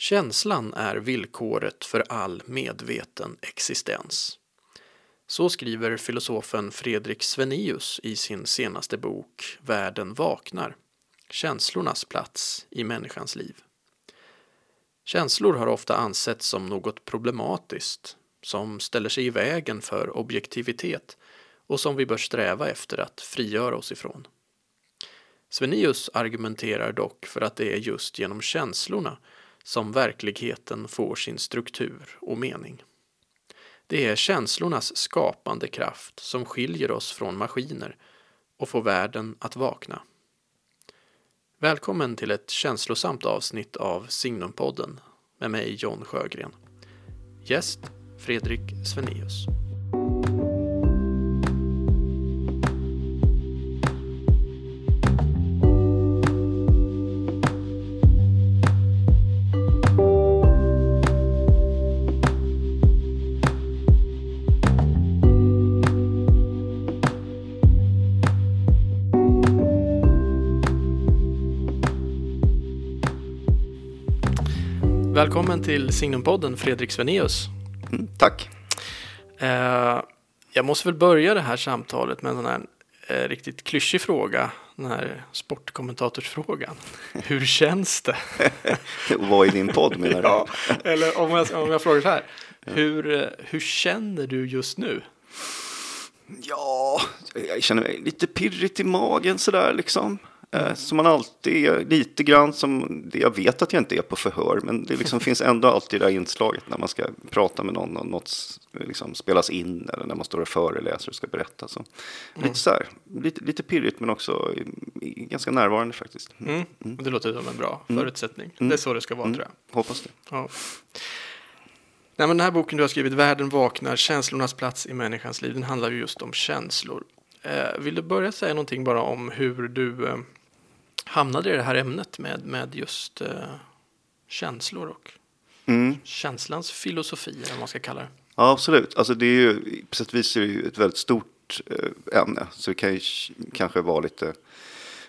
Känslan är villkoret för all medveten existens. Så skriver filosofen Fredrik Svenius i sin senaste bok Världen vaknar. Känslornas plats i människans liv. Känslor har ofta ansetts som något problematiskt, som ställer sig i vägen för objektivitet och som vi bör sträva efter att frigöra oss ifrån. Svenius argumenterar dock för att det är just genom känslorna som verkligheten får sin struktur och mening. Det är känslornas skapande kraft som skiljer oss från maskiner och får världen att vakna. Välkommen till ett känslosamt avsnitt av Signumpodden med mig John Sjögren. Gäst Fredrik Svenius. Välkommen till Signumpodden Fredrik Sveneus. Mm, tack. Eh, jag måste väl börja det här samtalet med en sån här eh, riktigt klyschig fråga. Den här sportkommentatorsfrågan. Hur känns det? Vad är din podd menar du? ja, eller om jag, om jag frågar så här. Hur, eh, hur känner du just nu? Ja, jag känner mig lite pirrigt i magen sådär liksom. Eh, som man alltid är, lite grann som, jag vet att jag inte är på förhör, men det liksom finns ändå alltid det där inslaget när man ska prata med någon och något liksom spelas in eller när man står och föreläser och ska berätta. Så. Mm. Lite så här, lite, lite pirrigt men också ganska närvarande faktiskt. Mm. Mm. Det låter som en bra mm. förutsättning. Mm. Det är så det ska vara tror jag. Hoppas det. Ja. Nej, men den här boken du har skrivit, Världen vaknar, känslornas plats i människans liv, den handlar ju just om känslor. Eh, vill du börja säga någonting bara om hur du eh, hamnade i det här ämnet med, med just uh, känslor och mm. känslans filosofi, eller vad man ska kalla det. Ja, absolut. Alltså det är ju, på sätt och vis är det ju ett väldigt stort uh, ämne, så det kan ju kanske vara lite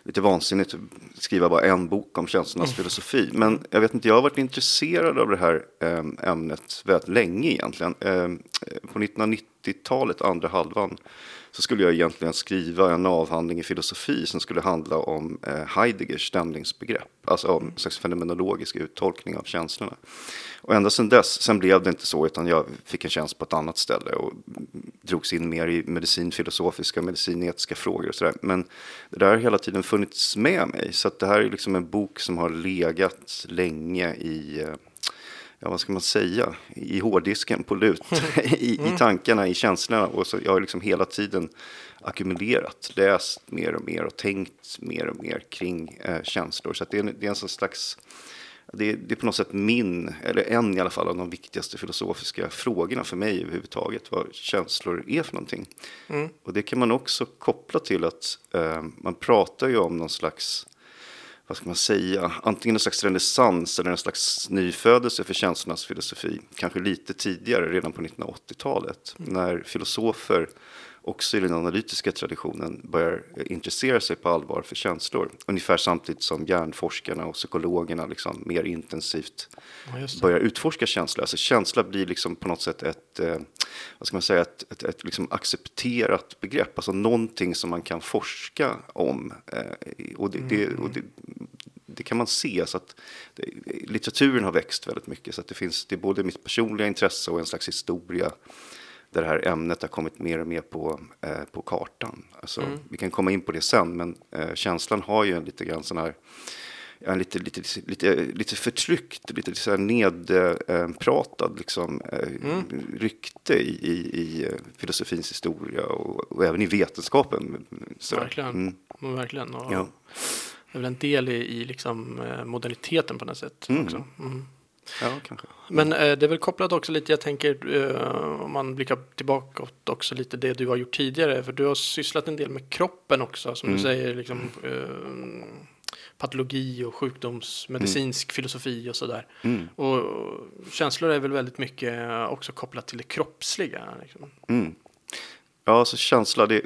lite vansinnigt att skriva bara en bok om känslornas mm. filosofi. Men jag vet inte, jag har varit intresserad av det här um, ämnet väldigt länge egentligen. Um, på 1990-talet, andra halvan, så skulle jag egentligen skriva en avhandling i filosofi som skulle handla om eh, Heideggers stämningsbegrepp, alltså om en slags fenomenologisk uttolkning av känslorna. Och ända sedan dess, sen blev det inte så, utan jag fick en tjänst på ett annat ställe och drogs in mer i medicinfilosofiska medicinetiska frågor och sådär. Men det där har hela tiden funnits med mig, så det här är liksom en bok som har legat länge i eh, ja, vad ska man säga, i hårddisken på lut, i, i tankarna, i känslorna. Och så jag har liksom hela tiden ackumulerat, läst mer och mer och tänkt mer och mer kring eh, känslor. Så det är, det är en sån slags, det är, det är, på något sätt min, eller en i alla fall av de viktigaste filosofiska frågorna för mig överhuvudtaget, vad känslor är för någonting. Mm. Och det kan man också koppla till att eh, man pratar ju om någon slags vad ska man säga, antingen en slags renässans eller en slags nyfödelse för känslornas filosofi. Kanske lite tidigare, redan på 1980-talet, mm. när filosofer också i den analytiska traditionen börjar intressera sig på allvar för känslor. Ungefär samtidigt som hjärnforskarna och psykologerna liksom mer intensivt ja, börjar utforska känslor. Alltså känsla blir liksom på något sätt ett, eh, vad ska man säga, ett, ett, ett liksom accepterat begrepp. Alltså någonting som man kan forska om. Eh, och, det, mm. det, och det, det kan man se. Så att litteraturen har växt väldigt mycket. Så att det finns det är både mitt personliga intresse och en slags historia där det här ämnet har kommit mer och mer på, eh, på kartan. Alltså, mm. Vi kan komma in på det sen, men eh, känslan har ju en lite grann sån här ja, lite, lite, lite, lite förtryckt, lite så här nedpratad liksom, eh, mm. rykte i, i, i, eh, filosofins historia och, och, även i vetenskapen. Så. Verkligen. Mm. Verkligen. Och ja. Det är väl en del i, i liksom, eh, moderniteten på något sätt. Mm. Också. Mm. Ja, kanske. Men eh, det är väl kopplat också lite, jag tänker eh, om man blickar tillbaka också lite det du har gjort tidigare. För du har sysslat en del med kroppen också, som mm. du säger, liksom, eh, patologi och sjukdomsmedicinsk mm. filosofi och sådär. Mm. Och känslor är väl väldigt mycket också kopplat till det kroppsliga. Liksom. Mm. Ja, alltså känsla, det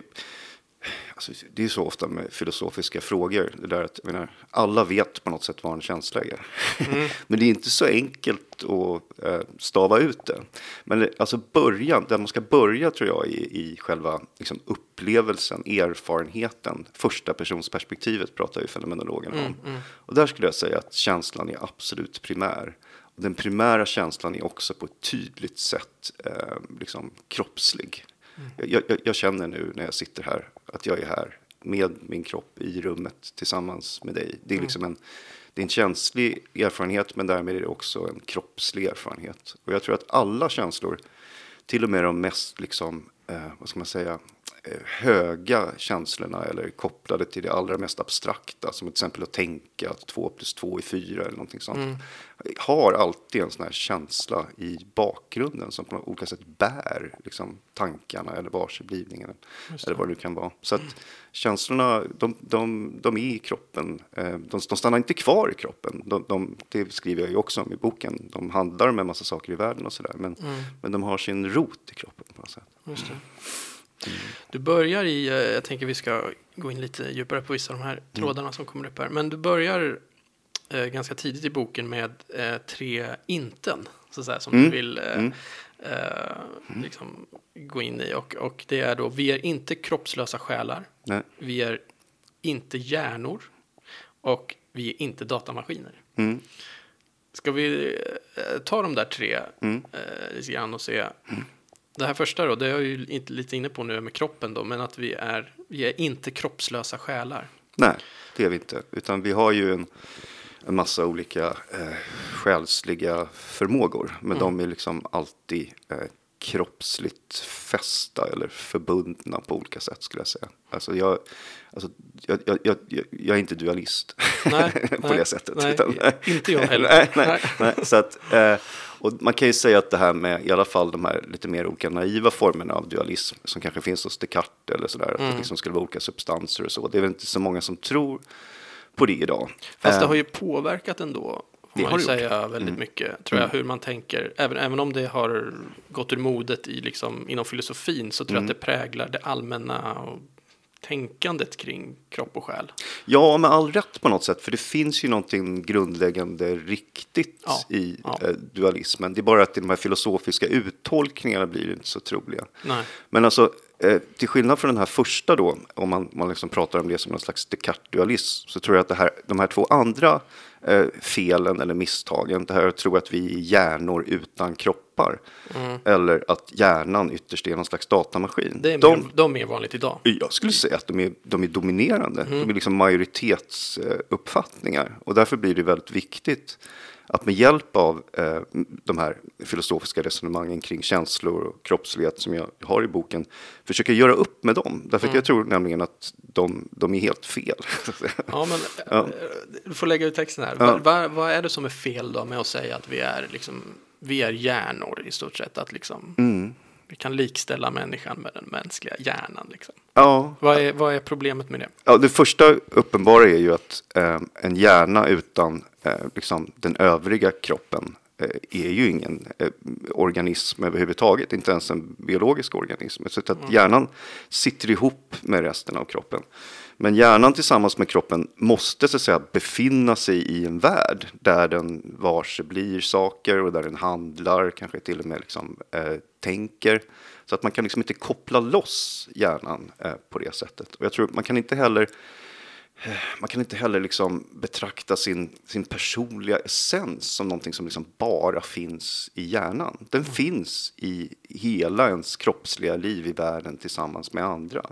alltså, det är så ofta med filosofiska frågor. Det där att, menar, alla vet på något sätt vad en känsla är. Mm. Men det är inte så enkelt att eh, stava ut det. Men alltså början, där man ska börja tror jag i, i själva liksom, upplevelsen, erfarenheten, första personsperspektivet pratar ju fenomenologerna om. Mm, mm. Och där skulle jag säga att känslan är absolut primär. Och den primära känslan är också på ett tydligt sätt eh, liksom kroppslig. Mm. Jag, jag, jag, känner nu när jag sitter här att jag är här med min kropp i rummet tillsammans med dig. Det är mm. liksom en, det är en känslig erfarenhet men därmed är det också en kroppslig erfarenhet. Och jag tror att alla känslor, till och med de mest liksom, eh, vad ska man säga, Eh, höga känslorna eller kopplade till det allra mest abstrakta, som till exempel att tänka att två plus två är fyra eller någonting sånt, mm. har alltid en sån här känsla i bakgrunden som på olika sätt bär liksom, tankarna eller varseblivningen eller vad det nu kan vara. Så att mm. känslorna, de, de, de är i kroppen, eh, de, de stannar inte kvar i kroppen. De, de, det skriver jag ju också om i boken. De handlar om en massa saker i världen och sådär, men, mm. men de har sin rot i kroppen på något sätt. Du börjar i, eh, jag tänker vi ska gå in lite djupare på vissa av de här mm. trådarna som kommer upp här. Men du börjar eh, ganska tidigt i boken med eh, tre inten, så att säga, som mm. du vill eh, mm. eh, liksom, gå in i. Och, och det är då, vi är inte kroppslösa själar. Nej. Vi är inte hjärnor. Och vi är inte datamaskiner. Mm. Ska vi eh, ta de där tre mm. lite grann och se mm det här första då, det är jag ju inte lite inne på nu med kroppen då, men att vi är, vi är inte kroppslösa själar. Nej, det är vi inte, utan vi har ju en, en massa olika eh, själsliga förmågor, men mm. de är liksom alltid eh, kroppsligt fästa eller förbundna på olika sätt skulle jag säga. Alltså jag, alltså jag, jag, jag, jag är inte dualist nej, på nej, det sättet. Nej, utan, inte jag heller. nej, nej, nej, så att, eh, och man kan ju säga att det här med i alla fall de här lite mer olika naiva formerna av dualism som kanske finns hos Descartes eller sådär, mm. att det liksom skulle vara olika substanser och så. Det är väl inte så många som tror på det idag. Fast det eh, har ju påverkat ändå det man har säga väldigt mm. mycket, tror jag, mm. hur man tänker. Även, även om det har gått ur modet i, liksom, inom filosofin så tror jag att mm. det präglar det allmänna tänkandet kring kropp och själ. Ja, med all rätt på något sätt, för det finns ju någonting grundläggande riktigt ja, i ja. Eh, dualismen. Det är bara att de här filosofiska uttolkningarna blir inte så troliga. Nej. Men alltså, eh, till skillnad från den här första då, om man, man liksom pratar om det som någon slags Descartes-dualism, så tror jag att här, de här två andra felen eller misstagen. Det här att tro att vi är hjärnor utan kroppar. Mm. Eller att hjärnan ytterst är någon slags datamaskin. Det är de, mer, de är vanligt idag. Jag skulle säga att de är, de är dominerande. Mm. De är liksom majoritetsuppfattningar. Och därför blir det väldigt viktigt att med hjälp av eh, de här filosofiska resonemangen kring känslor och kroppslighet som jag har i boken försöka göra upp med dem. Därför mm. jag tror nämligen att de, de är helt fel. ja, men ja. du får lägga ut texten här. Ja. Vad, vad, är det som är fel då med att säga att vi är, liksom, vi är hjärnor i stort sett? Att liksom, mm. Vi kan likställa människan med den mänskliga hjärnan. Liksom. Ja. Vad, är, vad är problemet med det? Ja, det första uppenbara är ju att eh, en hjärna utan Eh, liksom, den övriga kroppen eh, är ju ingen eh, organism överhuvudtaget, inte ens en biologisk organism. Så att mm. hjärnan sitter ihop med resten av kroppen. Men hjärnan tillsammans med kroppen måste så att säga befinna sig i en värld där den varse blir saker och där den handlar, kanske till och med liksom, eh, tänker. Så att man kan liksom inte koppla loss hjärnan eh, på det sättet. Och jag tror man kan inte heller eh, man kan inte heller liksom betrakta sin, sin personliga essens som någonting som liksom bara finns i hjärnan. Den mm. finns i hela ens kroppsliga liv i världen tillsammans med andra.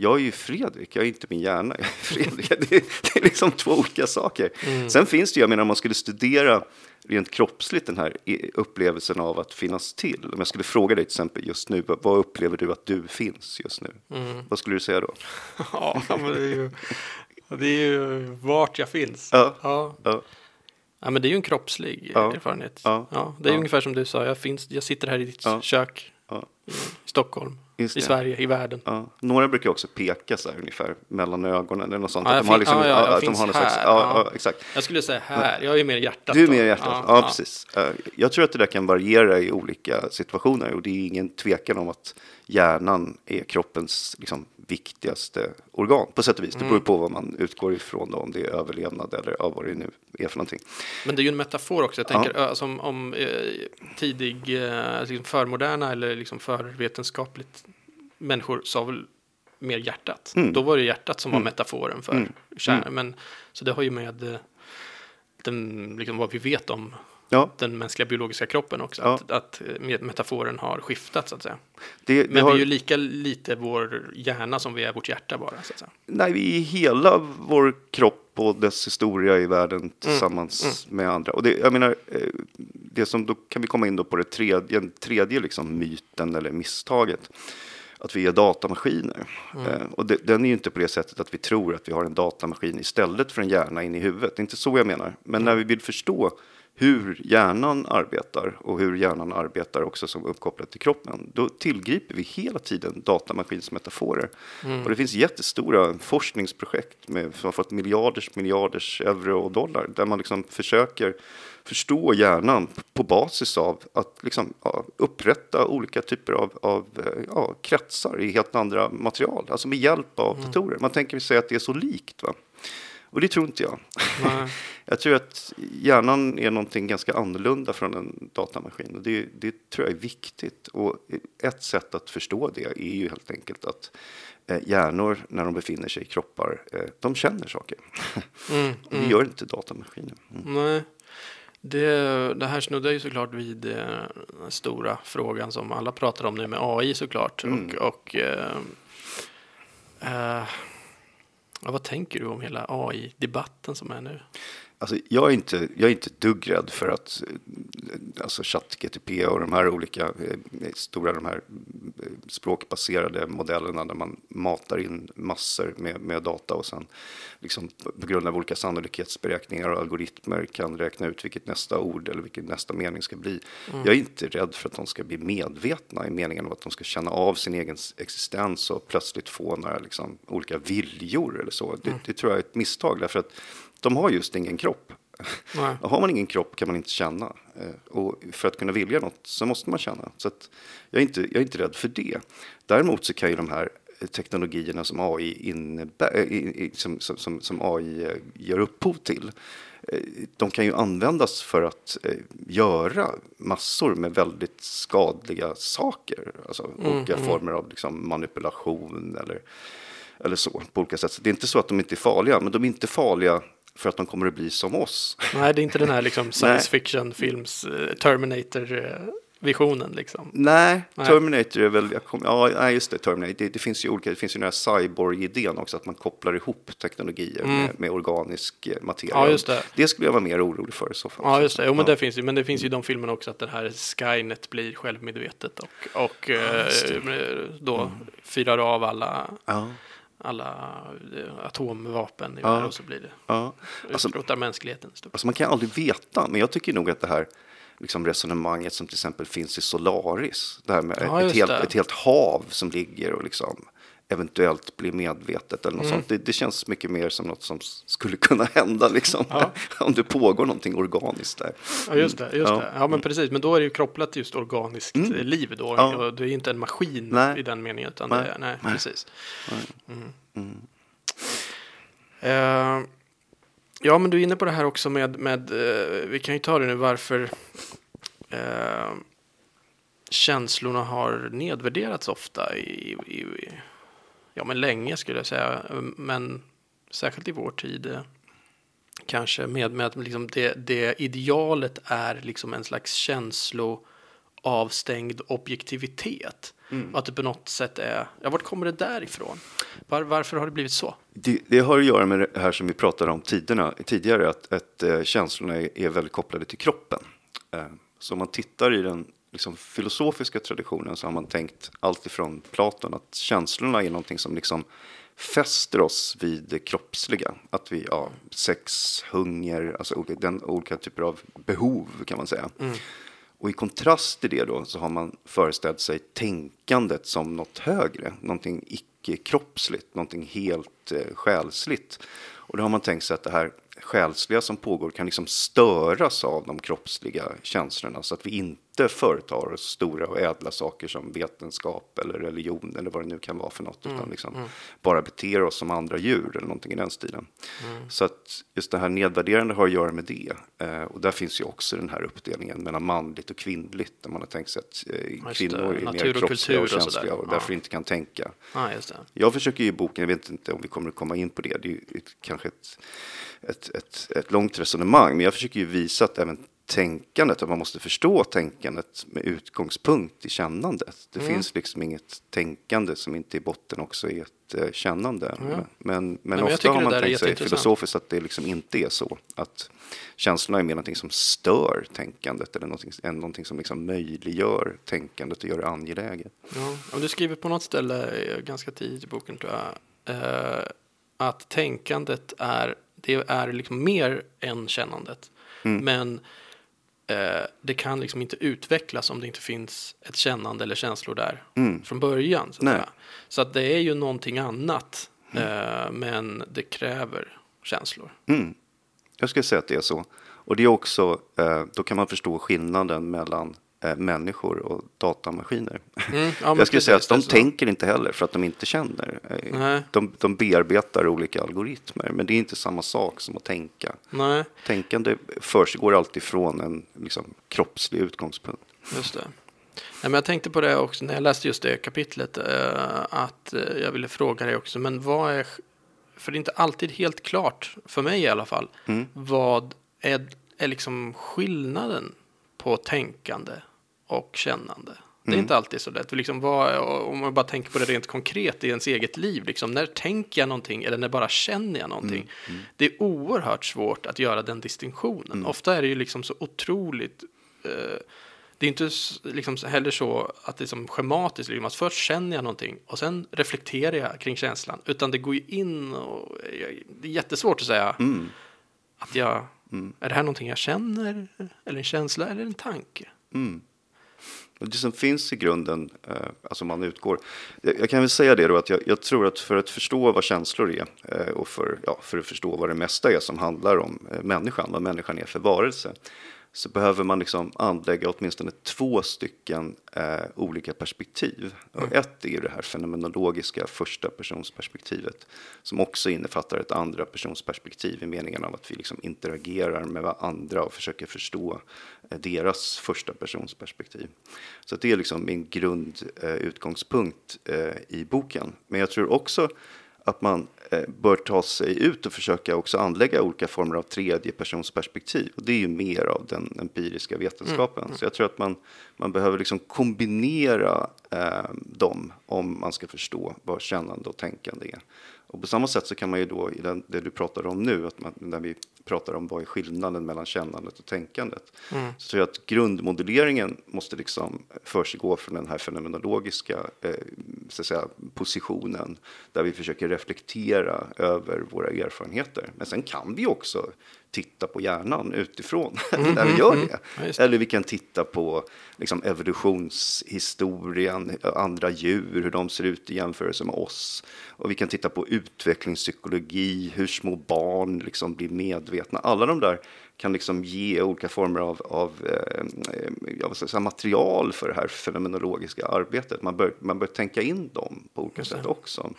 Jag är ju Fredrik, jag är inte min hjärna. Jag är Fredrik. Det, är, det är liksom två olika saker. Mm. Sen finns det ju, jag menar om man skulle studera rent kroppsligt den här upplevelsen av att finnas till. Om jag skulle fråga dig till exempel just nu, vad upplever du att du finns just nu? Mm. Vad skulle du säga då? ja, men det är ju det är ju vart jag finns. Ja. ja. ja. ja men det är ju en kroppslig ja. erfarenhet. Ja. det är ungefär som du sa, jag, finns, jag sitter här i ditt kök i Stockholm. I Sverige, i världen. Ja. Några brukar också peka så här ungefär mellan ögonen eller något sånt. Ja, att de har liksom, ja, ja, att de har någon slags, ja, ja, exakt. Jag skulle säga här, jag är mer hjärtat. Du är mer hjärtat, ja, ja, precis. Jag tror att det där kan variera i olika situationer och det är ingen tvekan om att hjärnan är kroppens liksom, viktigaste organ på sätt och vis. Det beror på vad man utgår ifrån då, om det är överlevnad eller ja, vad det nu är för någonting. Men det är ju en metafor också. Jag tänker alltså, om, om eh, tidig, eh, liksom förmoderna eller liksom förvetenskapligt människor sa väl mer hjärtat. Då var det hjärtat som var metaforen för kärnan. Men, så det har ju med eh, den, liksom, vad vi vet om Ja, den mänskliga biologiska kroppen också. Ja. Att, att eh, metaforen har skiftat så att säga. det, det Men har, vi är ju lika lite vår hjärna som vi är vårt hjärta bara. Så att säga. Nej, vi är hela vår kropp och dess historia i världen tillsammans med andra. Och det, jag menar, eh, det som då kan vi komma in då på det tredje, den tredje liksom myten eller misstaget. Att vi är datamaskiner. Eh, och det, den är ju inte på det sättet att vi tror att vi har en datamaskin istället för en hjärna in i huvudet. Det är inte så jag menar. Men när vi vill förstå hur hjärnan arbetar och hur hjärnan arbetar också som uppkopplat till kroppen, då tillgriper vi hela tiden datamaskinsmetaforer. Och det finns jättestora forskningsprojekt med, som har fått miljarders, miljarders euro och dollar, där man liksom försöker förstå hjärnan på basis av att liksom, ja, upprätta olika typer av, av eh, ja, kretsar i helt andra material, alltså med hjälp av datorer. Man tänker sig att det är så likt. Va? Och det tror inte jag. Jag tror att hjärnan är någonting ganska annorlunda från en datamaskin. Och det, det tror jag är viktigt. Och ett sätt att förstå det är ju helt enkelt att eh, hjärnor, när de befinner sig i kroppar, eh, de känner saker. Mm, Och det gör inte datamaskiner. Mm. Nej. Det, det här snuddar ju såklart vid eh, den stora frågan som alla pratar om nu med AI såklart. Mm. Och, och eh, eh, vad tänker du om hela AI-debatten som är nu? Alltså, jag, är inte, jag är inte dugg rädd för att eh, alltså ChatGTP och de här olika eh, stora de här eh, språkbaserade modellerna där man matar in massor med, med data och sen liksom på grund av olika sannolikhetsberäkningar och algoritmer kan räkna ut vilket nästa ord eller vilken nästa mening ska bli. Jag är inte rädd för att de ska bli medvetna i meningen av att de ska känna av sin egen existens och plötsligt få några liksom, olika viljor eller så. Det, det tror jag är ett misstag därför att de har just ingen kropp. Nej. Och har man ingen kropp kan man inte känna. Eh, Och för att kunna vilja något så måste man känna. Så jag, är inte, jag är inte rädd för det. Däremot så kan ju de här eh, teknologierna som AI, innebär, eh, som, som, som, AI ger upphov till, de kan ju användas för att göra massor med väldigt skadliga saker. Alltså olika former av liksom, manipulation eller, eller så på olika sätt. Så det är inte så att de inte är farliga, men de är inte farliga för att de kommer att bli som oss. Nej, det är inte den här liksom science fiction-films eh, Terminator-visionen liksom. Nej, Nej. Terminator är väl, jag kom, ja nej, just det, Terminator, det, det finns ju olika, det finns ju den här cyborg-idén också, att man kopplar ihop teknologier med, med organisk eh, materia. Mm. Ja, just det. Det skulle jag vara mer orolig för i så fall. Ja, just det. Jo, men Ja. det finns ju. Men det finns ju de filmerna också att det här Skynet blir självmedvetet och, och eh, då fyrar av alla, Ja, alla eh, atomvapen i Ja. och så blir det ja. Alltså, utrotar mänskligheten. Alltså man kan aldrig veta, men jag tycker nog att det här liksom resonemanget som till exempel finns i Solaris, det här med Ja, ett, helt, ett helt hav som ligger och liksom eventuellt blir medvetet eller något Mm. sånt. Det, det känns mycket mer som något som skulle kunna hända liksom, Ja. om det pågår någonting organiskt där. Ja, just det. Just Ja. det. ja, men precis. Men då är det ju kopplat till just organiskt eh, liv då. Ja. Det är inte en maskin Nej. i den meningen. Utan Nej. Det, nej, precis. Mm. Eh, ja, men du är inne på det här också med, med eh, vi kan ju ta det nu, varför eh, känslorna har nedvärderats ofta i, i, i, ja men länge skulle jag säga, men särskilt i vår tid. eh, Kanske med, med att liksom det, det idealet är liksom en slags känsloavstängd objektivitet. Och att det på något sätt är, ja vart kommer det därifrån? Var, varför har det blivit så? Det, det har att göra med det här som vi pratade om tiderna, tidigare, att, att eh, känslorna är, är väldigt kopplade till kroppen. Eh, så om man tittar i den liksom, filosofiska traditionen så har man tänkt allt ifrån Platon att känslorna är någonting som liksom fäster oss vid det kroppsliga. Att vi, ja, sex, hunger, alltså olika, den, olika typer av behov kan man säga. Och i kontrast till det då så har man föreställt sig tänkandet som något högre, någonting icke-kroppsligt, någonting helt eh, själsligt. Och då har man tänkt sig att det här själsliga som pågår kan liksom störas av de kroppsliga känslorna så att vi inte inte företar oss stora och ädla saker som vetenskap eller religion eller vad det nu kan vara för något, utan liksom bara beter oss som andra djur eller någonting i den stilen. Så att just det här nedvärderande har att göra med det. Eh, och där finns ju också den här uppdelningen mellan manligt och kvinnligt, där man har tänkt sig att eh, det. kvinnor är Natur mer och kroppsliga och och känsliga och Ja. därför inte kan tänka. Ja, det. Jag försöker i boken, jag vet inte om vi kommer att komma in på det, det är ju ett, kanske ett, ett, ett, ett långt resonemang, men jag försöker ju visa att även tänkandet, att man måste förstå tänkandet med utgångspunkt i kännandet. Det Mm. finns liksom inget tänkande som inte i botten också är ett eh, kännande. Men, men, men jag ofta har man tänkt sig filosofiskt att det liksom inte är så. Att känslorna är mer någonting som stör tänkandet eller någonting, än någonting som liksom möjliggör tänkandet och gör det angeläget. Ja, du skriver på något ställe eh, ganska tidigt i boken tror jag eh, att tänkandet är, det är liksom mer än kännandet. Mm. Men eh, det kan liksom inte utvecklas om det inte finns ett kännande eller känslor där Mm. från början. Så att, så att det är ju någonting annat, eh, men det kräver känslor. Mm. Jag skulle säga att det är så. Och det är också, eh, då kan man förstå skillnaden mellan människor och datamaskiner. Mm, ja, jag skulle säga att de det är så. tänker inte heller för att de inte känner. Eh, Nej. De, de bearbetar olika algoritmer, men det är inte samma sak som att tänka. Nej, Tänkande försiggår alltid från en liksom, kroppslig utgångspunkt. Just det. Nej, men jag tänkte på det också när jag läste just det kapitlet. Eh, att eh, jag ville fråga dig också. Men vad är. För det är inte alltid helt klart, för mig i alla fall. Mm. Vad är, är liksom skillnaden på tänkande och kännande? Det är Mm. inte alltid så lätt. Liksom vad, om man bara tänker på det rent konkret i ens eget liv. Liksom, när tänker jag någonting eller när bara känner jag någonting? Mm. Det är oerhört svårt att göra den distinktionen. Ofta är det ju liksom så otroligt eh, det är inte liksom heller så att det är som schematiskt, liksom, att först känner jag någonting och sen reflekterar jag kring känslan. Utan det går ju in och jag- det är jättesvårt att säga Mm. att jag, är det här någonting jag känner, eller en känsla, eller en tanke? Mm. Och det som finns i grunden, eh, alltså man utgår, jag, jag kan väl säga det då att jag, jag tror att för att förstå vad känslor är eh, och för, ja, för att förstå vad det mesta är som handlar om eh, människan, vad människan är för varelse, så behöver man liksom anlägga åtminstone två stycken eh, olika perspektiv. Och ett är ju det här fenomenologiska första personsperspektivet som också innefattar ett andra personsperspektiv i meningen av att vi liksom interagerar med varandra och försöker förstå eh, deras första personsperspektiv. Så det är liksom min grundutgångspunkt eh, i boken. Men jag tror också att man eh, bör ta sig ut och försöka också anlägga olika former av tredje personsperspektiv. Och det är ju mer av den empiriska vetenskapen. Så jag tror att man, man behöver liksom kombinera eh, dem om man ska förstå vad kännande och tänkande är. Och på samma sätt så kan man ju då, i den, det du pratar om nu, att man, när vi pratar om vad är skillnaden mellan kännandet och tänkandet, så tror jag att grundmodelleringen måste liksom försiggå från den här fenomenologiska eh, så att säga, positionen, där vi försöker reflektera över våra erfarenheter. Men sen kan vi också titta på hjärnan utifrån när vi gör det. Ja. Eller vi kan titta på liksom, evolutionshistorien, andra djur, hur de ser ut i jämförelse med oss. Och vi kan titta på utvecklingspsykologi, hur små barn liksom blir medvetna. Alla de där kan liksom ge olika former av, av eh, säga, material för det här fenomenologiska arbetet. Man bör, man bör tänka in dem på olika sätt också.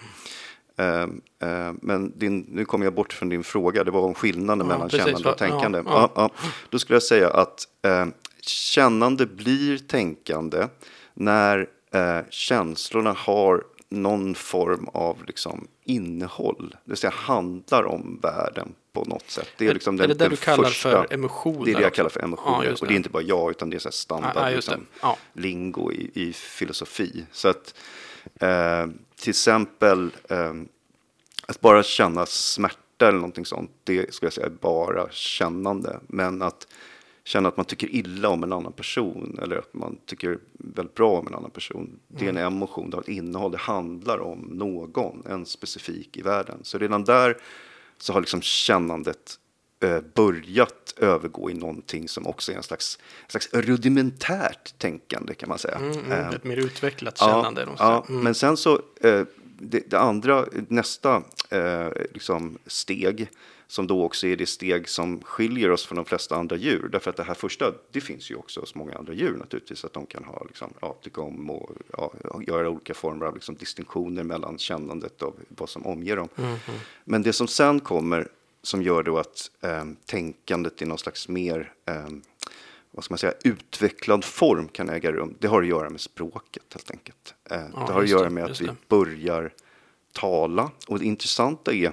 Eh, eh, men din, nu kommer jag bort från din fråga, det var om skillnaden Ja, mellan precis. kännande och tänkande. ja. Ja. Då skulle jag säga att eh, kännande blir tänkande när eh, känslorna har någon form av liksom, innehåll, det vill säga handlar om världen på något sätt. Det är, Är- liksom är den, det där den du kallar första, för emotioner Det är det jag kallar för emotioner. Ja, och det. är inte bara jag, utan det är så standard Ja, liksom, Ja. lingo i, i filosofi. Så att eh, till exempel eh, att bara känna smärta eller någonting sånt, det skulle jag säga är bara kännande. Men att känna att man tycker illa om en annan person eller att man tycker väldigt bra om en annan person, det är en Mm. emotion, det har ett innehåll, det handlar om någon, en specifik i världen. Så redan där så har liksom kännandet börjat övergå i någonting som också är en slags, en slags rudimentärt tänkande kan man säga. Mm, Eh, mm, ett mer utvecklat kännande. Ja, ja. Mm. men sen så, eh, det, det andra, nästa eh, liksom steg som då också är det steg som skiljer oss från de flesta andra djur. Därför att det här första, det finns ju också hos många andra djur naturligtvis, att de kan ha, liksom, ja, tycka om och ja, göra olika former av liksom, distinktioner mellan kännandet av vad som omger dem. Mm -hmm. Men det som sen kommer, som gör då att eh, tänkandet i någon slags mer eh, vad ska man säga, utvecklad form kan äga rum. Det har att göra med språket helt enkelt. Eh, ja, det har att göra med att vi börjar tala. Och det intressanta är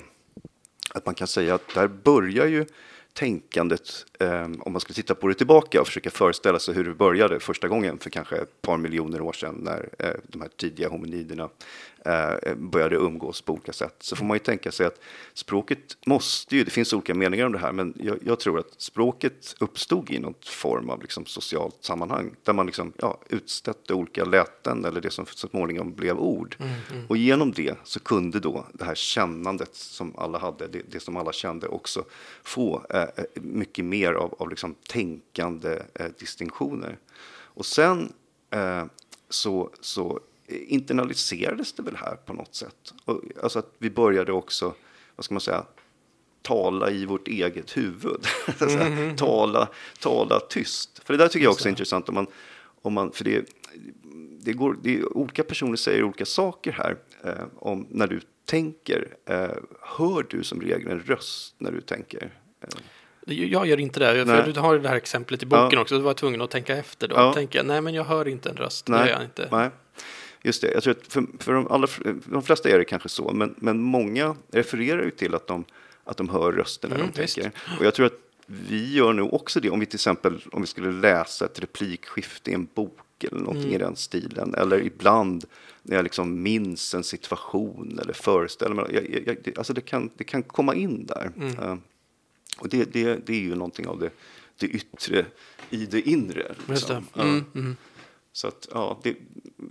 att man kan säga att där börjar ju tänkandet, eh, om man ska titta på det tillbaka och försöka föreställa sig hur det började första gången för kanske ett par miljoner år sedan när eh, de här tidiga hominiderna eh, började umgås på olika sätt. Så får man ju tänka sig att språket måste ju, det finns olika meningar om det här, men jag, jag tror att språket uppstod i någon form av liksom socialt sammanhang där man liksom, ja, utstötte olika läten eller det som så småningom blev ord. Mm, mm. Och genom det så kunde då det här kännandet som alla hade, det, det som alla kände också få eh, eh mycket mer av, av liksom tänkande eh, distinktioner. Och sen eh, så, så internaliserades det väl här på något sätt. Och, alltså att vi började också, vad ska man säga, tala i vårt eget huvud. Mm. tala, tala tyst. För det där tycker jag också är intressant. Om man, om man, för det, det går, det, olika personer säger olika saker här. Eh, om när du tänker, eh, hör du som regel en röst när du tänker? Eh. Jag gör inte det. För du har det här exemplet i boken ja. också. Du var tvungen att tänka efter. Då ja. tänker jag, nej men jag hör inte en röst. Nej. Det jag inte. Nej. Just det, jag tror att för, för de, allra, de flesta är det kanske så, men, men många refererar ju till att de, att de hör rösten när mm, de tänker. Och jag tror att vi gör nog också det om vi till exempel om vi skulle läsa ett replikskifte i en bok eller någonting mm. i den stilen. Eller ibland när jag liksom minns en situation eller föreställer mig. Jag, jag, jag, alltså det, kan, det kan komma in där. Mm. Uh, och det, det, det är ju någonting av det, det yttre i det inre. Liksom. Det. Mm, uh, så att, ja, det,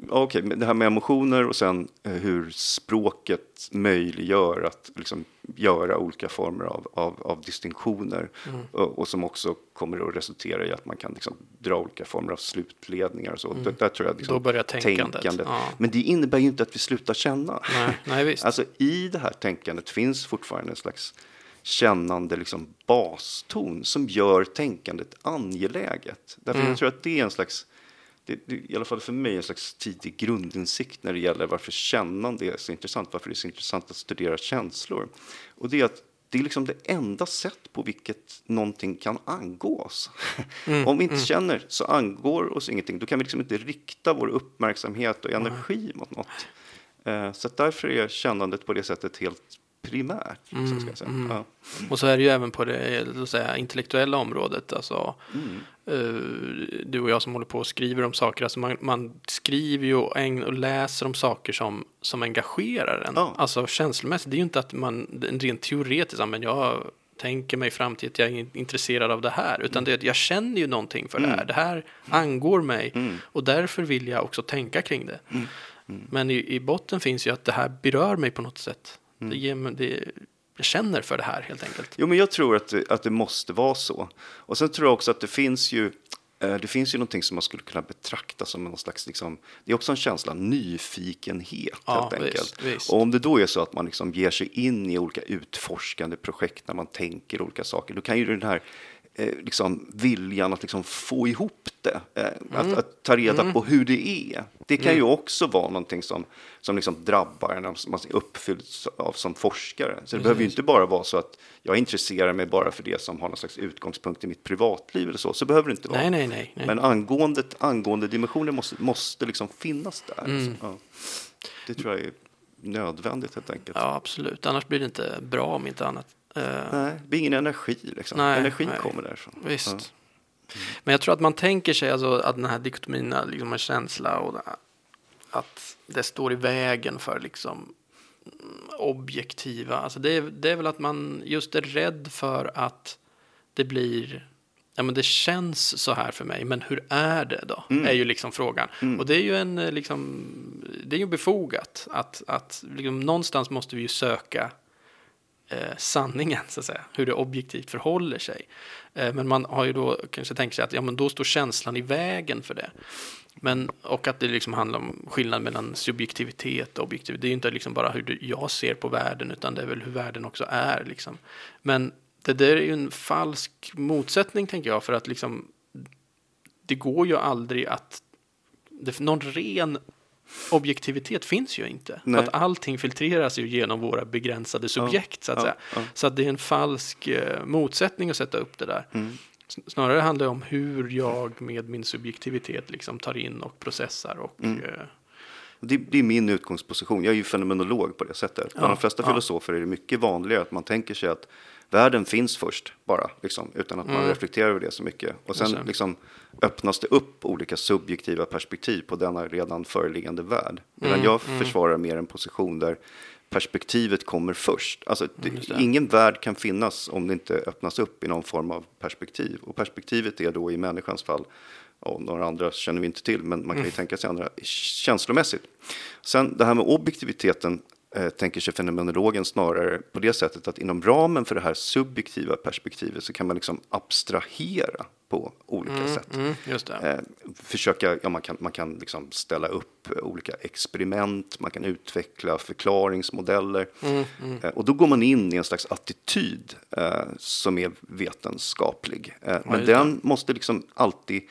okej, det här med emotioner och sen eh, hur språket möjliggör att liksom göra olika former av, av, av distinktioner mm. och, och, som också kommer att resultera i att man kan liksom dra olika former av slutledningar och så. Mm. Där, tror jag liksom, Då börjar tänkandet. tänkandet. Ja. Men det innebär ju inte att vi slutar känna. Nej, nej, visst. alltså i det här tänkandet finns fortfarande en slags kännande liksom baston som gör tänkandet angeläget. Därför mm. jag tror att det är en slags det, det, i alla fall för mig en slags tidig grundinsikt när det gäller varför kännande är så intressant, varför det är så intressant att studera känslor. Och det är att det är liksom det enda sätt på vilket någonting kan angå oss. Mm, Om vi inte mm. känner så angår oss ingenting. Då kan vi liksom inte rikta vår uppmärksamhet och energi mm. mot något. Eh, så därför är kännandet på det sättet helt primärt. Mm, ska jag säga. Mm. Ja. Och så är det ju även på det säga, intellektuella området. Alltså, mm. uh, du och jag som håller på och skriver om saker. Alltså man, man skriver ju och, och, läser om saker som, som engagerar en. Ja. Alltså känslomässigt. Det är ju inte att man rent teoretiskt, men jag tänker mig fram till att jag är intresserad av det här. Utan det, jag känner ju någonting för det här. Mm. Det här angår mig. Mm. Och därför vill jag också tänka kring det. Mm. Men i, i botten finns ju att det här berör mig på något sätt. Mm. Det ger det, jag känner för det här helt enkelt. Jo, men jag tror att det, att det måste vara så. Och sen tror jag också att det finns ju eh, det finns ju någonting som man skulle kunna betrakta som någon slags, liksom, det är också en känsla av nyfikenhet ja, helt enkelt. Visst, visst. Och om det då är så att man liksom ger sig in i olika utforskande projekt när man tänker olika saker, då kan ju den här eh, liksom, viljan att liksom, få ihop det, eh, mm. att, att, ta reda mm. på hur det är. Det kan mm. ju också vara någonting som, som liksom drabbar en, som man är uppfylld av som forskare. Så det behöver ju inte bara vara så att jag intresserar mig bara för det som har någon slags utgångspunkt i mitt privatliv eller så. Så behöver det inte vara. Nej, nej, nej, nej. Men angående, angående dimensioner måste, måste liksom finnas där. Mm. Alltså, ja. Det tror jag är nödvändigt helt enkelt. Ja, absolut. Annars blir det inte bra om inte annat. Uh, nej, det blir ingen energi liksom. Nej, Energin nej. kommer därifrån. Visst. Ja. Mm. Men jag tror att man tänker sig alltså att den här dikotomin liksom en känsla och att det står i vägen för liksom objektiva. Alltså det, är, det är väl att man just är rädd för att det blir ja men det känns så här för mig, men hur är det då? Mm. Är ju liksom frågan. Mm. Och det är ju en liksom, det är ju befogat att, att liksom, någonstans måste vi ju söka eh, sanningen, så att säga, hur det objektivt förhåller sig. Eh, men man har ju då kanske tänkt sig att ja, men då står känslan i vägen för det. Men, och att det liksom handlar om skillnad mellan subjektivitet och objektivitet. Det är ju inte liksom bara hur du- jag ser på världen, utan det är väl hur världen också är. Liksom. Men det där är ju en falsk motsättning, tänker jag, för att liksom, det går ju aldrig att... Det, någon ren objektivitet finns ju inte. Nej. För att allting filtreras ju genom våra begränsade subjekt, så att ja, säga. ja. Så att det är en falsk eh, motsättning att sätta upp det där. Mm. Snarare handlar det om hur jag med min subjektivitet liksom tar in och processar och Mm. eh, Det, det är min utgångsposition. Jag är ju fenomenolog på det sättet. Bland Ja, de flesta ja. filosofer är det mycket vanligare att man tänker sig att världen finns först bara, liksom, utan att man Mm. reflekterar över det så mycket. Och sen liksom, öppnas det upp olika subjektiva perspektiv på denna redan föreliggande värld. Medan Mm, jag mm. försvarar mer en position där perspektivet kommer först. Alltså, det, just det. ingen värld kan finnas om det inte öppnas upp i någon form av perspektiv. Och perspektivet är då i människans fall, och några andra känner vi inte till, men man kan Mm. ju tänka sig andra känslomässigt. Sen det här med objektiviteten tänker sig fenomenologen snarare på det sättet att inom ramen för det här subjektiva perspektivet så kan man liksom abstrahera på olika sätt. mm, just det. Eh, försöka, ja, man kan, man kan liksom ställa upp eh, olika experiment, man kan utveckla förklaringsmodeller. Mm, mm. Eh, och då går man in i en slags attityd eh, som är vetenskaplig. Eh, men den måste liksom alltid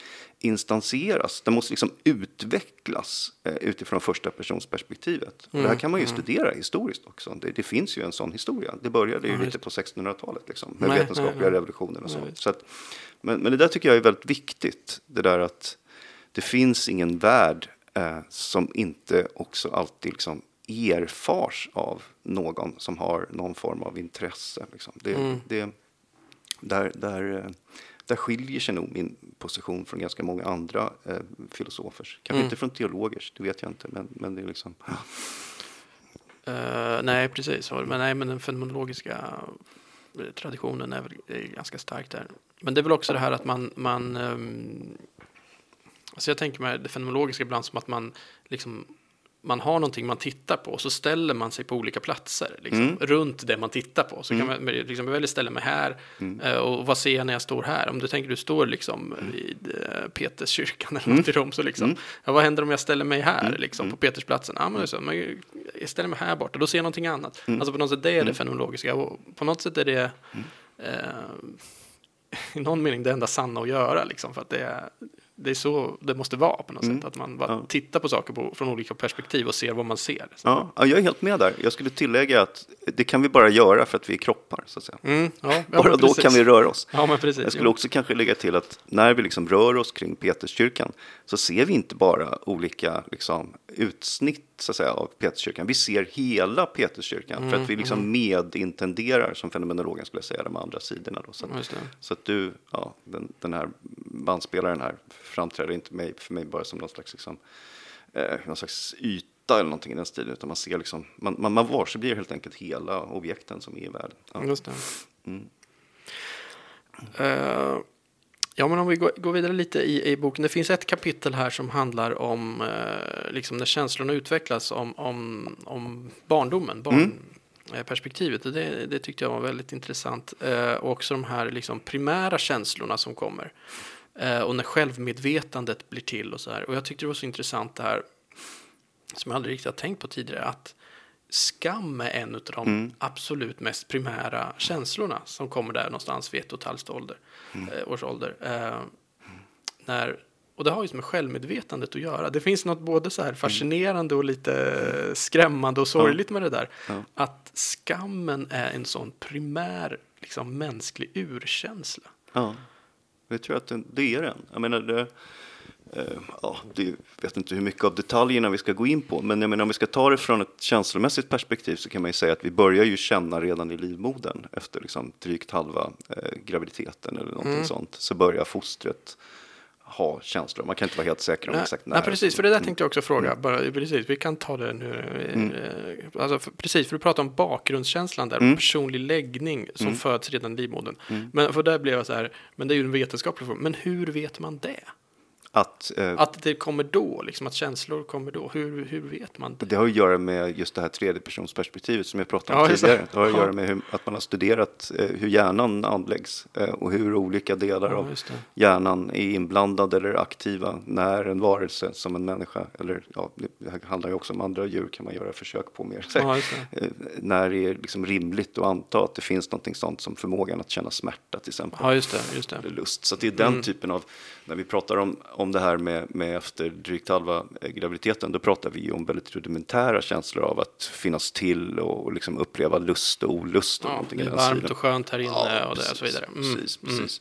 instansieras. Den måste liksom utvecklas eh, utifrån första persons perspektivet. Och det här Mm, kan man ju studera historiskt också. Det, det finns ju en sån historia. Det började ju Ja, lite på 1600-talet liksom, med Nej, vetenskapliga nej, nej. revolutionen och så. Nej, visst. så att, men, men det där tycker jag är väldigt viktigt. Det där att det finns ingen värld eh, som inte också alltid liksom erfars av någon som har någon form av intresse. Liksom. Det, Mm. det, där, där, eh, där skiljer sig nog min position från ganska många andra eh, filosofers. Kanske Mm. inte från teologers, det vet jag inte. Men, men det är liksom... Eh, nej, precis. Men, nej, men den fenomenologiska eh, traditionen är väl är ganska stark där. Men det är väl också det här att man, man ehm, alltså jag tänker mig det fenomenologiska ibland som att man liksom man har någonting man tittar på och så ställer man sig på olika platser liksom, Mm. runt det man tittar på. Så Mm. kan man liksom, väljer ställa mig här Mm. eh, och vad ser jag när jag står här? Om du tänker du står liksom vid eh, Peterskyrkan eller Mm. något i Rom så liksom, Mm. ja, vad händer om jag ställer mig här Mm. liksom, på Mm. Petersplatsen? Ja, men så, men jag ställer mig här borta, då ser jag någonting annat. Mm. Alltså på något sätt det är det Mm. fenomenologiska och på något sätt är det eh, i någon mening det enda sanna att göra liksom, för att det är, det är så det måste vara på något Mm. sätt. Att man bara Ja. tittar på saker på, från olika perspektiv och ser vad man ser. Ja, ja, jag är helt med där. Jag skulle tillägga att det kan vi bara göra för att vi är kroppar. Så att säga. Mm, ja, Bara då kan vi röra oss. Ja, men precis. Jag skulle också kanske lägga till att när vi liksom rör oss kring Peterskyrkan så ser vi inte bara olika liksom, utsnitt så att säga, av Peterskyrkan. Vi ser hela Peterskyrkan för Mm, att vi liksom medintenderar, som fenomenologen skulle säga, de andra sidorna. Då. Så, att, så att du, ja, den, den här bandspelaren här framträder inte mig, för mig bara som någon slags, liksom, eh, någon slags yta eller någonting i den stilen, utan man ser liksom, man, man, man varseblir helt enkelt hela objekten som är i världen. Ja. Just det. Mm. Eh, ja, men om vi går, vidare lite i, i boken. Det finns ett kapitel här som handlar om eh, liksom när känslorna utvecklas, om, om, om barndomen, barnperspektivet. Det, det tyckte jag var väldigt intressant. Eh, och också de här liksom primära känslorna som kommer. Eh, och när självmedvetandet blir till och så här. Och jag tyckte det var så intressant det här, som jag aldrig riktigt har tänkt på tidigare, att skam är en av de Mm. absolut mest primära känslorna som kommer där någonstans vid ett och ett halvt ålder, eh, års ålder. Eh, när, och det har ju med självmedvetandet att göra. Det finns något både så här fascinerande och lite skrämmande och sorgligt med det där. Ja. Att skammen är en sån primär liksom, mänsklig urkänsla. Ja, jag tror att det, det är den. Jag menar, det, ja, det, vet inte hur mycket av detaljerna vi ska gå in på, men jag menar, om vi ska ta det från ett känslomässigt perspektiv så kan man ju säga att vi börjar ju känna redan i livmodern efter liksom drygt halva eh, graviditeten eller någonting Mm. sånt, så börjar fostret ha känslor. Man kan inte vara helt säker om Nej, exakt när. nej, precis, för det där Mm. tänkte jag också fråga. Bara, precis, vi kan ta det nu. eh, Alltså, för, precis, för du pratar om bakgrundskänslan där, Mm. personlig läggning som Mm. föds redan i livmodern. Mm. Men för där blev jag så här, men det är ju en vetenskaplig fråga. Men hur vet man det? Att, eh, Att det kommer då, liksom att känslor kommer då. Hur, hur vet man det? det har att göra med just det här tredjepersonsperspektivet som jag pratade om Ja, tidigare. Det har att Ja. göra med hur, att man har studerat eh, hur hjärnan anläggs eh, och hur olika delar Ja, av hjärnan är inblandade eller aktiva när en varelse som en människa, eller ja, det handlar ju också om andra djur kan man göra försök på mer. Det. Eh, när det är liksom rimligt att anta att det finns någonting sånt som förmågan att känna smärta till exempel. Ja, just det. Just det. eller lust. Så det är den typen av, när vi pratar om, om det här med, med efter drygt halva eh, graviditeten, då pratar vi om väldigt rudimentära känslor av att finnas till och, och liksom uppleva lust och olust och Ja, det är varmt och skönt här inne Ja, och, det, och så precis, vidare. Mm. Precis, precis.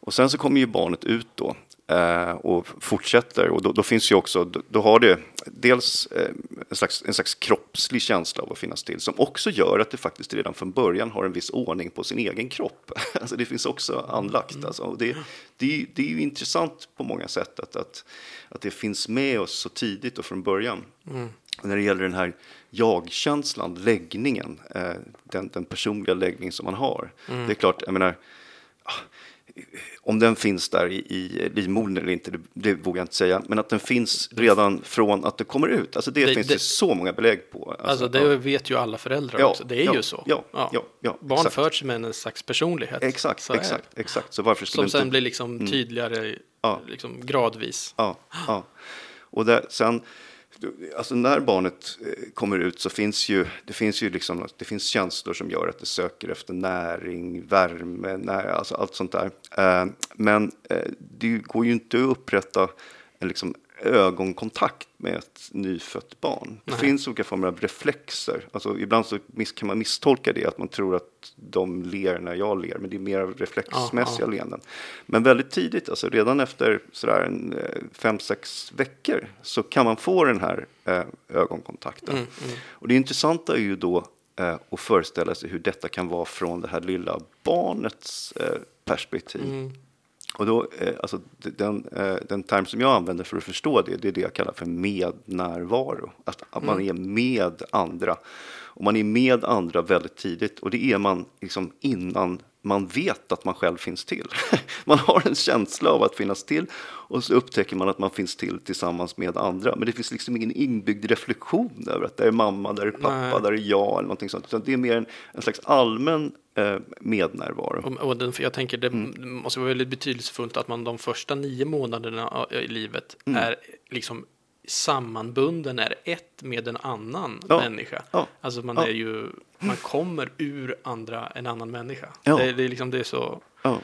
Och sen så kommer ju barnet ut då och fortsätter och då, då finns ju också, då, då har det dels eh, en, slags, en slags kroppslig känsla av att finnas till som också gör att det faktiskt redan från början har en viss ordning på sin egen kropp. Alltså det finns också anlagt. Alltså. Och det, det, är- det är ju intressant på många sätt att, att, att det finns med oss så tidigt och från början. Och när det gäller den här jag-känslan, läggningen, eh, den, den personliga läggning som man har. Det är klart, jag menar, ah, om den finns där i, i livmodern eller inte, det, det vågar jag inte säga. Men att den finns redan från att det kommer ut. Alltså det, Det- finns det- det så många belägg på. Alltså det ja. vet ju alla föräldrar Ja, också. Det är ja, ju så. ja, ja, ja, Barn exakt. föds med en slags personlighet. Exakt, Så exakt, exakt. Så varför skulle Som inte... sen blir liksom tydligare Ja. liksom gradvis. Ja, ja. Och där, sen, alltså när barnet eh, kommer ut så finns ju, det finns ju liksom, det finns känslor som gör att det söker efter näring, värme, när, alltså allt sånt där. Eh, men eh, det går ju inte att upprätta en liksom ögonkontakt med ett nyfött barn. Det Nej. finns olika former av reflexer. Alltså, ibland så miss, kan man misstolka det, att man tror att de ler när jag ler, men det är mer reflexmässiga Ja, leenden. Men väldigt tidigt, alltså redan efter sådär en, eh, fem, sex veckor, så kan man få den här eh, ögonkontakten. Mm, Och det intressanta är ju då eh, att föreställa sig hur detta kan vara från det här lilla barnets eh, perspektiv. Mm. Och då, eh, alltså, den, eh, den term som jag använder för att förstå det, det är det jag kallar för mednärvaro. Att, att man är med andra. Och man är med andra väldigt tidigt. Och det är man liksom innan man vet att man själv finns till. man har en känsla av att finnas till och så upptäcker man att man finns till tillsammans med andra. Men det finns liksom ingen inbyggd reflektion över att det är mamma, där är pappa, Nej. där är jag eller någonting sånt. Utan det är mer en, en slags allmän eh, mednärvaro. Och, och den, jag tänker det Mm. måste vara väldigt betydelsefullt att man de första nio månaderna i livet Mm. är liksom sammanbunden, är ett med en annan Ja. människa. Ja. Alltså man Ja. är ju, man kommer ur andra, en annan människa. Ja. Det, det är liksom, det är så, Ja.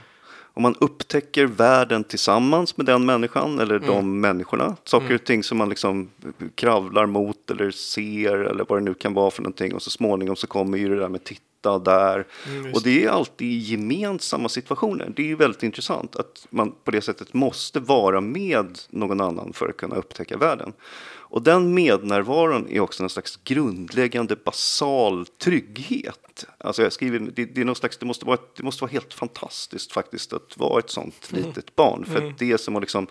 Och man upptäcker världen tillsammans med den människan eller Mm. de människorna. Saker och ting som man liksom kravlar mot eller ser eller vad det nu kan vara för någonting. Och så småningom så kommer ju det där med titta där. Mm, och det är alltid gemensamma situationer. Det är ju väldigt intressant att man på det sättet måste vara med någon annan för att kunna upptäcka världen. Och den mednärvaron är också en slags grundläggande basal trygghet. Alltså jag skriver, det, det, är någon slags, det, måste vara, det måste vara helt fantastiskt faktiskt att vara ett sånt litet barn. För att det är som att liksom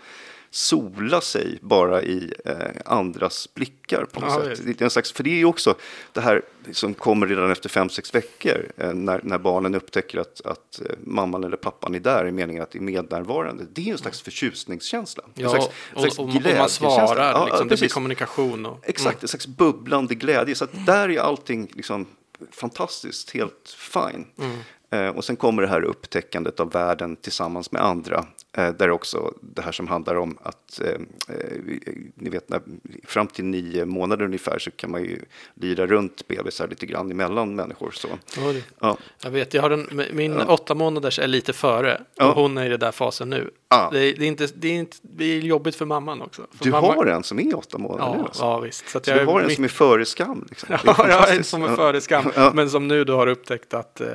sola sig bara i eh, andras blickar på något Ja, sätt. Det är en slags, för det är ju också det här som kommer redan efter fem, sex veckor eh, när, när barnen upptäcker att, att eh, mamman eller pappan är där i meningen att det är mednärvarande. Det är en slags förtjusningskänsla. En ja, slags, och, en slags och, och man svarar, Ja, liksom, det blir kommunikation. Och, Exakt, en slags bubblande glädje. Så där är allting liksom fantastiskt, helt fine. Eh, och sen kommer det här upptäckandet av världen tillsammans med andra. Eh, där också det här som handlar om att, eh, eh, ni vet, när, fram till nio månader ungefär så kan man ju lira runt bebisar lite grann emellan människor. Så. Oj. Ja, Jag vet, jag har en, min åtta månaders är lite före Ja. och hon är i den där fasen nu. Ja. Det, är, det, är inte, det, är inte, det är jobbigt för mamman också. För du mamma, har en som är åtta månader nu Ja, alltså. ja visst. Så, Så jag du har en mitt- som är före skam. Liksom. Ja, jag har en som är Ja. före skam. Ja. Men som nu då har upptäckt att eh,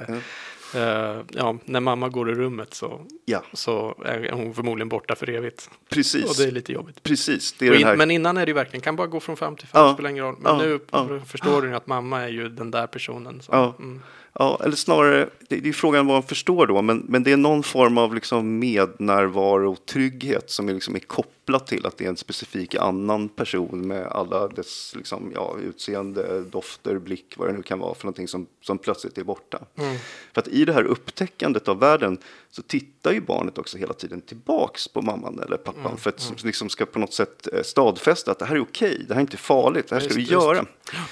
eh, ja, när mamma går i rummet så, Ja, så är hon förmodligen borta för evigt. precis. Och det är lite jobbigt. Precis, det är in, här... Men innan är det ju verkligen, kan bara gå från fem till fem, Ja. spelar ingen roll. Men Ja. nu Ja. förstår du att mamma är ju den där personen. Ja. mm. Ja, eller snarare, det, det är frågan vad man förstår då, men, men det är någon form av liksom mednärvaro och trygghet som är, liksom är kopplat till att det är en specifik annan person med alla dess liksom, ja, utseende, dofter, blick, vad det nu kan vara för någonting som, som plötsligt är borta. Mm. För att i det här upptäckandet av världen så tittar ju barnet också hela tiden tillbaks på mamman eller pappan Mm, för att liksom ska på något sätt eh, stadfästa att det här är okej, det här är inte farligt, det här ska Just, vi just. göra.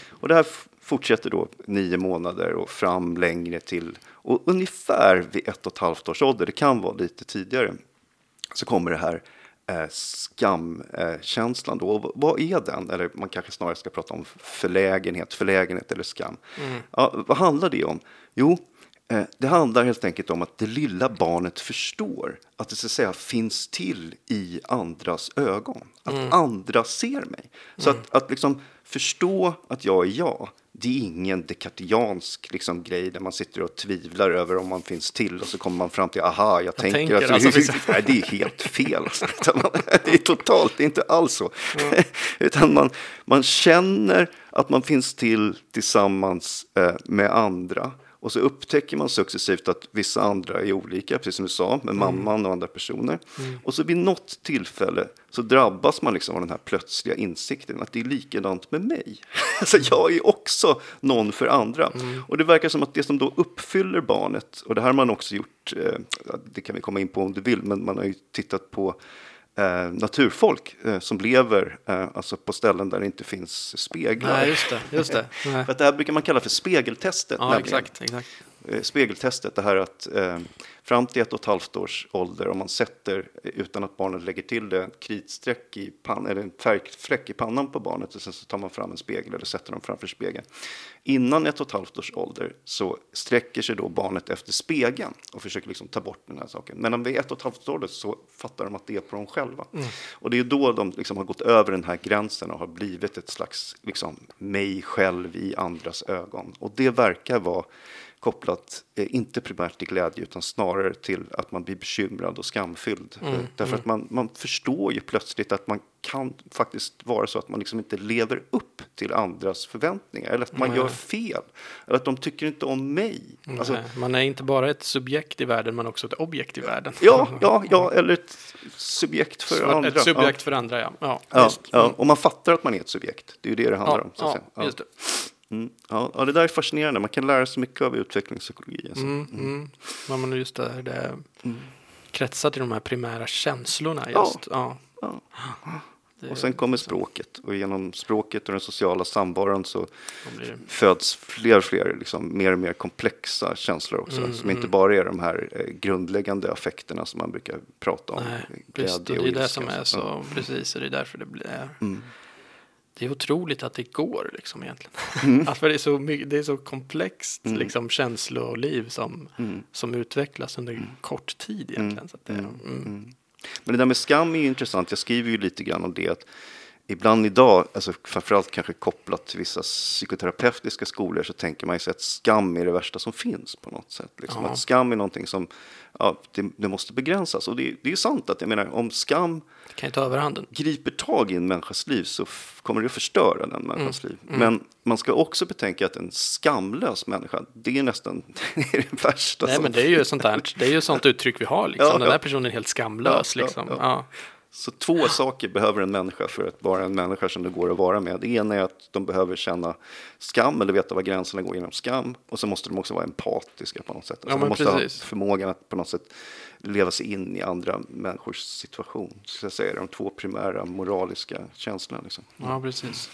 Och det här fortsätter då nio månader och fram längre till och ungefär vid ett och ett halvt års ålder, det kan vara lite tidigare, så kommer det här eh, skamkänslan då. Och vad är den? Eller man kanske snarare ska prata om förlägenhet, förlägenhet eller skam. Ja, vad handlar det om? Jo, eh, det handlar helt enkelt om att det lilla barnet förstår att det så att säga finns till i andras ögon. Att andra ser mig. Så att, att liksom förstå att jag är jag, det är ingen dekartiansk liksom, grej där man sitter och tvivlar över om man finns till och så kommer man fram till aha, jag, tänker, tänker, att alltså, finns- Nej, det är helt fel. Alltså. Det är totalt, det är inte alls så. Utan man, man känner att man finns till tillsammans eh, med andra. Och så upptäcker man successivt att vissa andra är olika, precis som du sa, med mamman och andra personer. Och så vid något tillfälle så drabbas man liksom av den här plötsliga insikten att det är likadant med mig. Alltså jag är också någon för andra. Och det verkar som att det som då uppfyller barnet, och det här har man också gjort, eh, det kan vi komma in på om du vill, men man har ju tittat på eh, naturfolk eh, som lever eh, alltså på ställen där det inte finns speglar. Nej, just det. Just det. För att det här brukar man kalla för spegeltestet. Ja, nämligen. exakt. exakt. Eh, Spegeltestet, det här att eh, fram till ett och ett halvt års ålder, om man sätter, eh, utan att barnet lägger till det, ett kritstreck i pannan, eller en färgfläck i pannan på barnet och sen så tar man fram en spegel eller sätter dem framför spegeln. Innan ett och ett halvt års ålder så sträcker sig då barnet efter spegeln och försöker liksom ta bort den här saken. Men om vid ett och ett halvt års ålder så fattar de att det är på dem själva. Och det är då de liksom har gått över den här gränsen och har blivit ett slags liksom, mig själv i andras ögon. Och det verkar vara kopplat, eh, inte primärt till glädje utan snarare till att man blir bekymrad och skamfylld. Eh, Därför att man, man förstår ju plötsligt att man kan faktiskt vara så att man liksom inte lever upp till andras förväntningar eller att man Nej. gör fel. Eller att de tycker inte om mig. Alltså, man är inte bara ett subjekt i världen, man är också ett objekt i världen. ja, ja, ja, eller ett subjekt för Så andra. Ett subjekt för andra, ja. Ja, Ja, ja, och man fattar att man är ett subjekt. Det är ju det det handlar ja, om. Så ja, Ja. Mm. Ja, ja, det där är fascinerande. Man kan lära sig mycket av utvecklingspsykologi. Alltså. Mm, mm. Ja, men just det, det kretsar till de här primära känslorna Ja. just. Ja. Ja. Det, Och sen kommer språket och genom språket och den sociala samvaron så det, föds fler och fler liksom, mer och mer komplexa känslor också. Mm, som inte bara är de här eh, grundläggande affekterna som man brukar prata om. nej, visst, och det är det som och är så. Ja. så, precis, och det är därför det blir. Mm. Det är otroligt att det går liksom egentligen. Mm. att det, är så mycket, det är så komplext liksom känsloliv som, Mm. som utvecklas under kort tid egentligen. Så det, mm. Men det där med skam är ju intressant. Jag skriver ju lite grann om det. Att ibland idag, alltså framförallt kanske kopplat till vissa psykoterapeutiska skolor, så tänker man ju sig att skam är det värsta som finns på något sätt. Liksom. Att skam är någonting som ja, det, det måste begränsas. Och det, det är ju sant att jag menar, om skam Det kan ta överhanden. griper tag i en människas liv så kommer det att förstöra den människans Mm. liv. Men man ska också betänka att en skamlös människa, det är nästan det, är det värsta Nej, som men det är ju sånt där, det är ju sånt uttryck vi har liksom. Ja, Den ja. här personen är helt skamlös liksom. Så två saker behöver en människa för att vara en människa som det går att vara med. Det ena är att de behöver känna skam eller veta var gränserna går genom skam. Och så måste de också vara empatiska på något sätt. Alltså Ja, de måste precis. ha förmågan att på något sätt leva sig in i andra människors situation. Så jag säger de två primära moraliska känslorna. Liksom. ja, precis.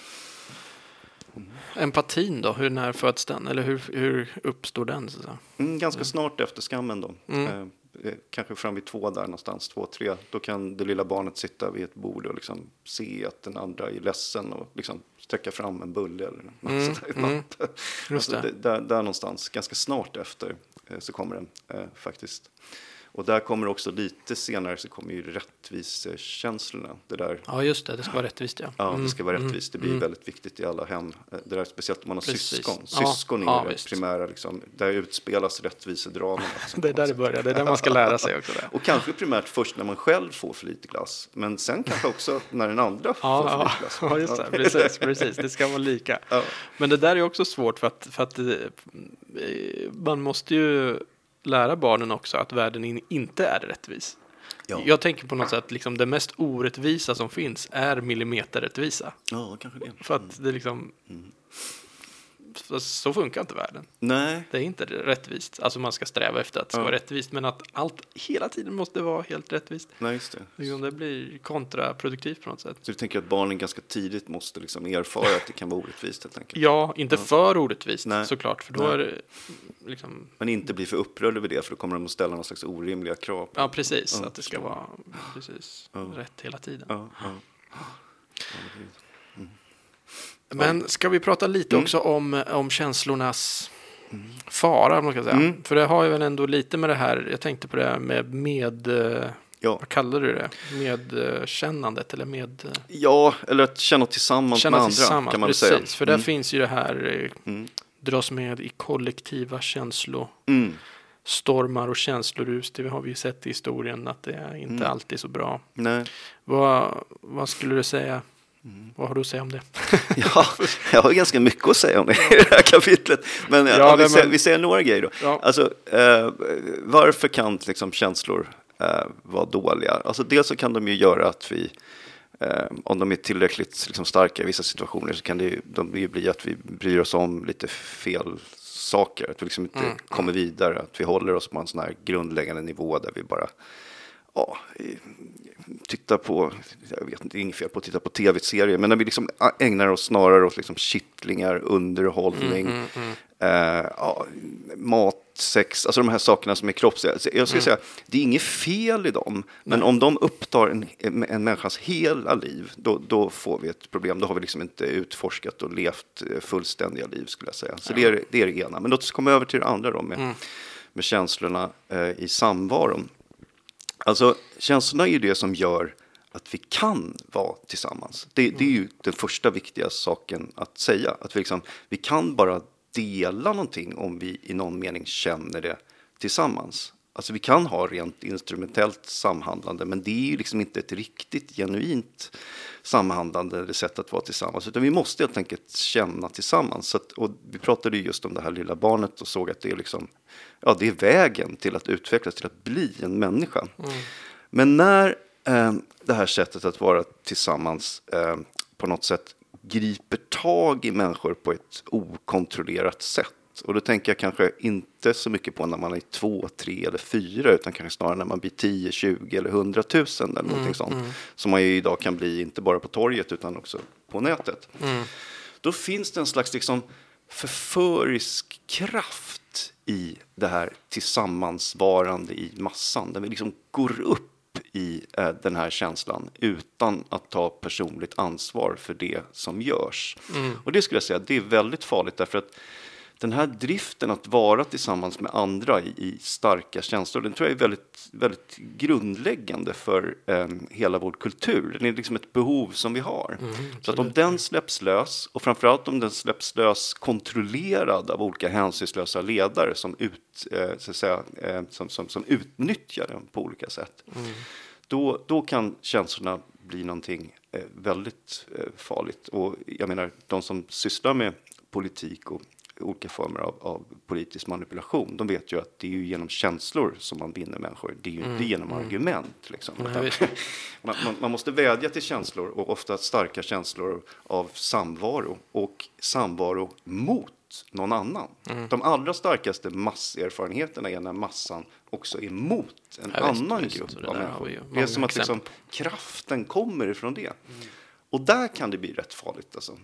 Empatin då, hur när föds den? Eller hur, hur uppstår den? Så? Mm, ganska snart efter skammen då. Mm. Eh, kanske fram vid två där någonstans, två, tre. Då kan det lilla barnet sitta vid ett bord och liksom se att den andra är ledsen och liksom sträcka fram en bulle eller något Mm, sånt där. mm. Alltså, där, där någonstans, ganska snart efter, eh, så kommer den eh, faktiskt. Och där kommer också lite senare så kommer ju rättvisekänslorna. Det där, Ja, just det, det ska vara rättvist ja. ja Mm, det ska vara mm, rättvist, det blir mm. väldigt viktigt i alla hem. Det där speciellt om man har Precis. syskon. Ja, Syskon är ja, det visst. primära, liksom, där utspelas rättvisedraman. Liksom, Det är där det börjar, det är där man ska lära sig också. Och kanske primärt först när man själv får för lite glass, men sen kanske också när den andra får Ja, för ja, lite glass. ja, just det. Precis, precis. Det ska vara lika. Ja. Men det där är också svårt för att, för att eh, man måste ju lära barnen också att världen in, inte är rättvis. Ja. Jag tänker på något sätt, liksom det mest orättvisa som finns är millimeterrättvisa. ja, kanske det. För att det liksom, Mm. Så, funkar inte världen. Nej, Det är inte rättvist. Alltså man ska sträva efter att det ska Ja. vara rättvist, men att allt hela tiden måste vara helt rättvist. nej, just det. Det blir kontraproduktivt på något sätt. Så du tänker att barnen ganska tidigt måste liksom erfara att det kan vara orättvist helt enkelt. Ja, inte för orättvist Nej. såklart, för då Nej. är det liksom Men inte bli för upprörd över det för då kommer de att ställa någon slags orimliga krav. På. Ja, precis. Ja, att det ska vara precis Ja. rätt hela tiden. Men ska vi prata lite Mm. också om, om känslornas fara, om man ska säga. Mm. För det har ju väl ändå lite med det här, jag tänkte på det här med med, eh, Ja. vad kallar du det? Medkännandet eller med... eh, ja, eller att känna tillsammans Känna med andra tillsammans, kan man precis. säga. För där Mm. finns ju det här, eh, Mm. dras med i kollektiva känslostormar Mm. och känslorus. Det har vi ju sett i historien att det är inte Mm. alltid så bra. Nej. Vad, vad skulle du säga? Mm. Vad har du att säga om det? Ja, jag har ganska mycket att säga om det i det här kapitlet. Men, Ja, ja, vi, men- vi säger några grejer då. Ja. Alltså, eh, varför kan liksom, känslor eh, vara dåliga? Alltså, dels så kan de ju göra att vi, eh, om de är tillräckligt liksom, starka i vissa situationer, så kan det ju, de ju bli att vi bryr oss om lite fel saker. Att vi liksom inte Mm. kommer vidare, att vi håller oss på en sån här grundläggande nivå där vi bara ja, titta på, jag vet inte, det är inget fel på att titta på tv-serier, men när vi liksom ägnar oss snarare åt liksom kittlingar, underhållning, Mm, eh, ja, mat, sex, alltså de här sakerna som är kroppsliga. Jag skulle säga, det är inget fel i dem, men om de upptar en, en människas hela liv, då, då får vi ett problem. Då har vi liksom inte utforskat och levt eh, fullständiga liv, skulle jag säga. Så det, är, det är det ena. Men låt oss komma över till det andra då, med, med känslorna eh, i samvaron. Alltså, känslorna är ju det som gör att vi kan vara tillsammans. Det, det är ju den första viktiga saken att säga. Att vi, liksom, vi kan bara dela någonting om vi i någon mening känner det tillsammans. Alltså vi kan ha rent instrumentellt samhandlande, men det är ju liksom inte ett riktigt genuint samhandlande eller sätt att vara tillsammans, utan vi måste helt enkelt känna tillsammans. Att, och vi pratade ju just om det här lilla barnet och såg att det är liksom, ja, det är vägen till att utvecklas, till att bli en människa. Men när eh, det här sättet att vara tillsammans eh, på något sätt griper tag i människor på ett okontrollerat sätt. Och då tänker jag kanske inte så mycket på när man är två, tre eller fyra, utan kanske snarare när man blir 10, 20 eller 100 000 eller någonting sånt. Som man ju idag kan bli, inte bara på torget utan också på nätet. Då finns det en slags liksom förförisk kraft i det här tillsammansvarande i massan. Där vi liksom går upp i eh, den här känslan utan att ta personligt ansvar för det som görs. Och det skulle jag säga, det är väldigt farligt därför att den här driften att vara tillsammans med andra i, i starka känslor, den tror jag är väldigt, väldigt grundläggande för eh, hela vår kultur. Den är liksom ett behov som vi har. så att om den släpps lös, och framförallt om den släpps lös kontrollerad av olika hänsynslösa ledare som, ut, eh, så att säga, eh, som, som, som utnyttjar den på olika sätt, då, då kan känslorna bli någonting eh, väldigt eh, farligt. Och jag menar, de som sysslar med politik och olika former av, av politisk manipulation, de vet ju att det är ju genom känslor som man vinner människor. Det är ju inte genom argument. Liksom. Nej, visst. man, man, man måste vädja till känslor och ofta starka känslor av samvaro och samvaro mot någon annan. De allra starkaste masserfarenheterna är när massan också är emot en Ja, visst, annan visst. grupp det av människor. Det är som att liksom, kraften kommer ifrån det. Och där kan det bli rätt farligt, alltså,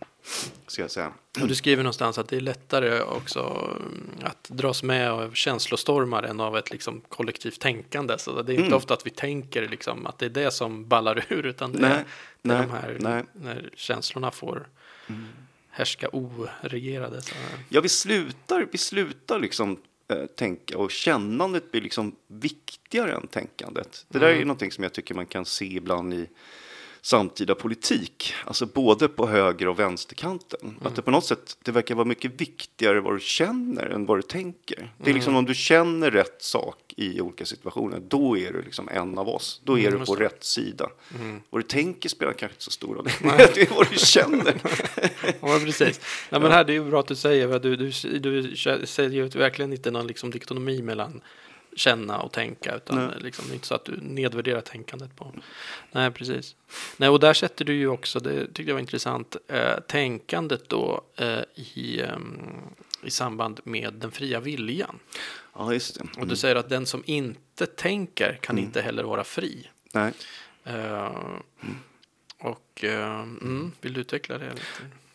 ska jag säga. Och du skriver någonstans att det är lättare också mm, att dras med av känslostormar än av ett liksom kollektivt tänkande. Så det är inte Mm. ofta att vi tänker liksom att det är det som ballar ur utan det Nej, är, nej, de här nej. när känslorna får härska oregerade. Så. Ja, vi slutar, vi slutar liksom eh, tänka och kännandet blir liksom viktigare än tänkandet. Det där är någonting som jag tycker man kan se ibland i samtida politik, alltså både på höger och vänsterkanten. Mm. Att det på något sätt, det verkar vara mycket viktigare vad du känner än vad du tänker. Det är liksom mm. om du känner rätt sak i olika situationer, då är du liksom en av oss. Då är mm, du på rätt sida. Mm. Vad du tänker spelar kanske inte så stor roll, det är vad du känner. ja, precis. Ja, men här, det är ju bra att du säger, du, du, du säger ju verkligen inte någon liksom dikotomi mellan känna och tänka utan Nej. liksom inte så att du nedvärderar tänkandet på. Nej, precis. Nej, och där sätter du ju också, det tyckte jag var intressant, eh, tänkandet då eh, i, eh, i samband med den fria viljan. Ja, just det. Mm. Och du säger att den som inte tänker kan mm. inte heller vara fri. Nej. Mm. Och eh, mm, vill du utveckla det? Lite?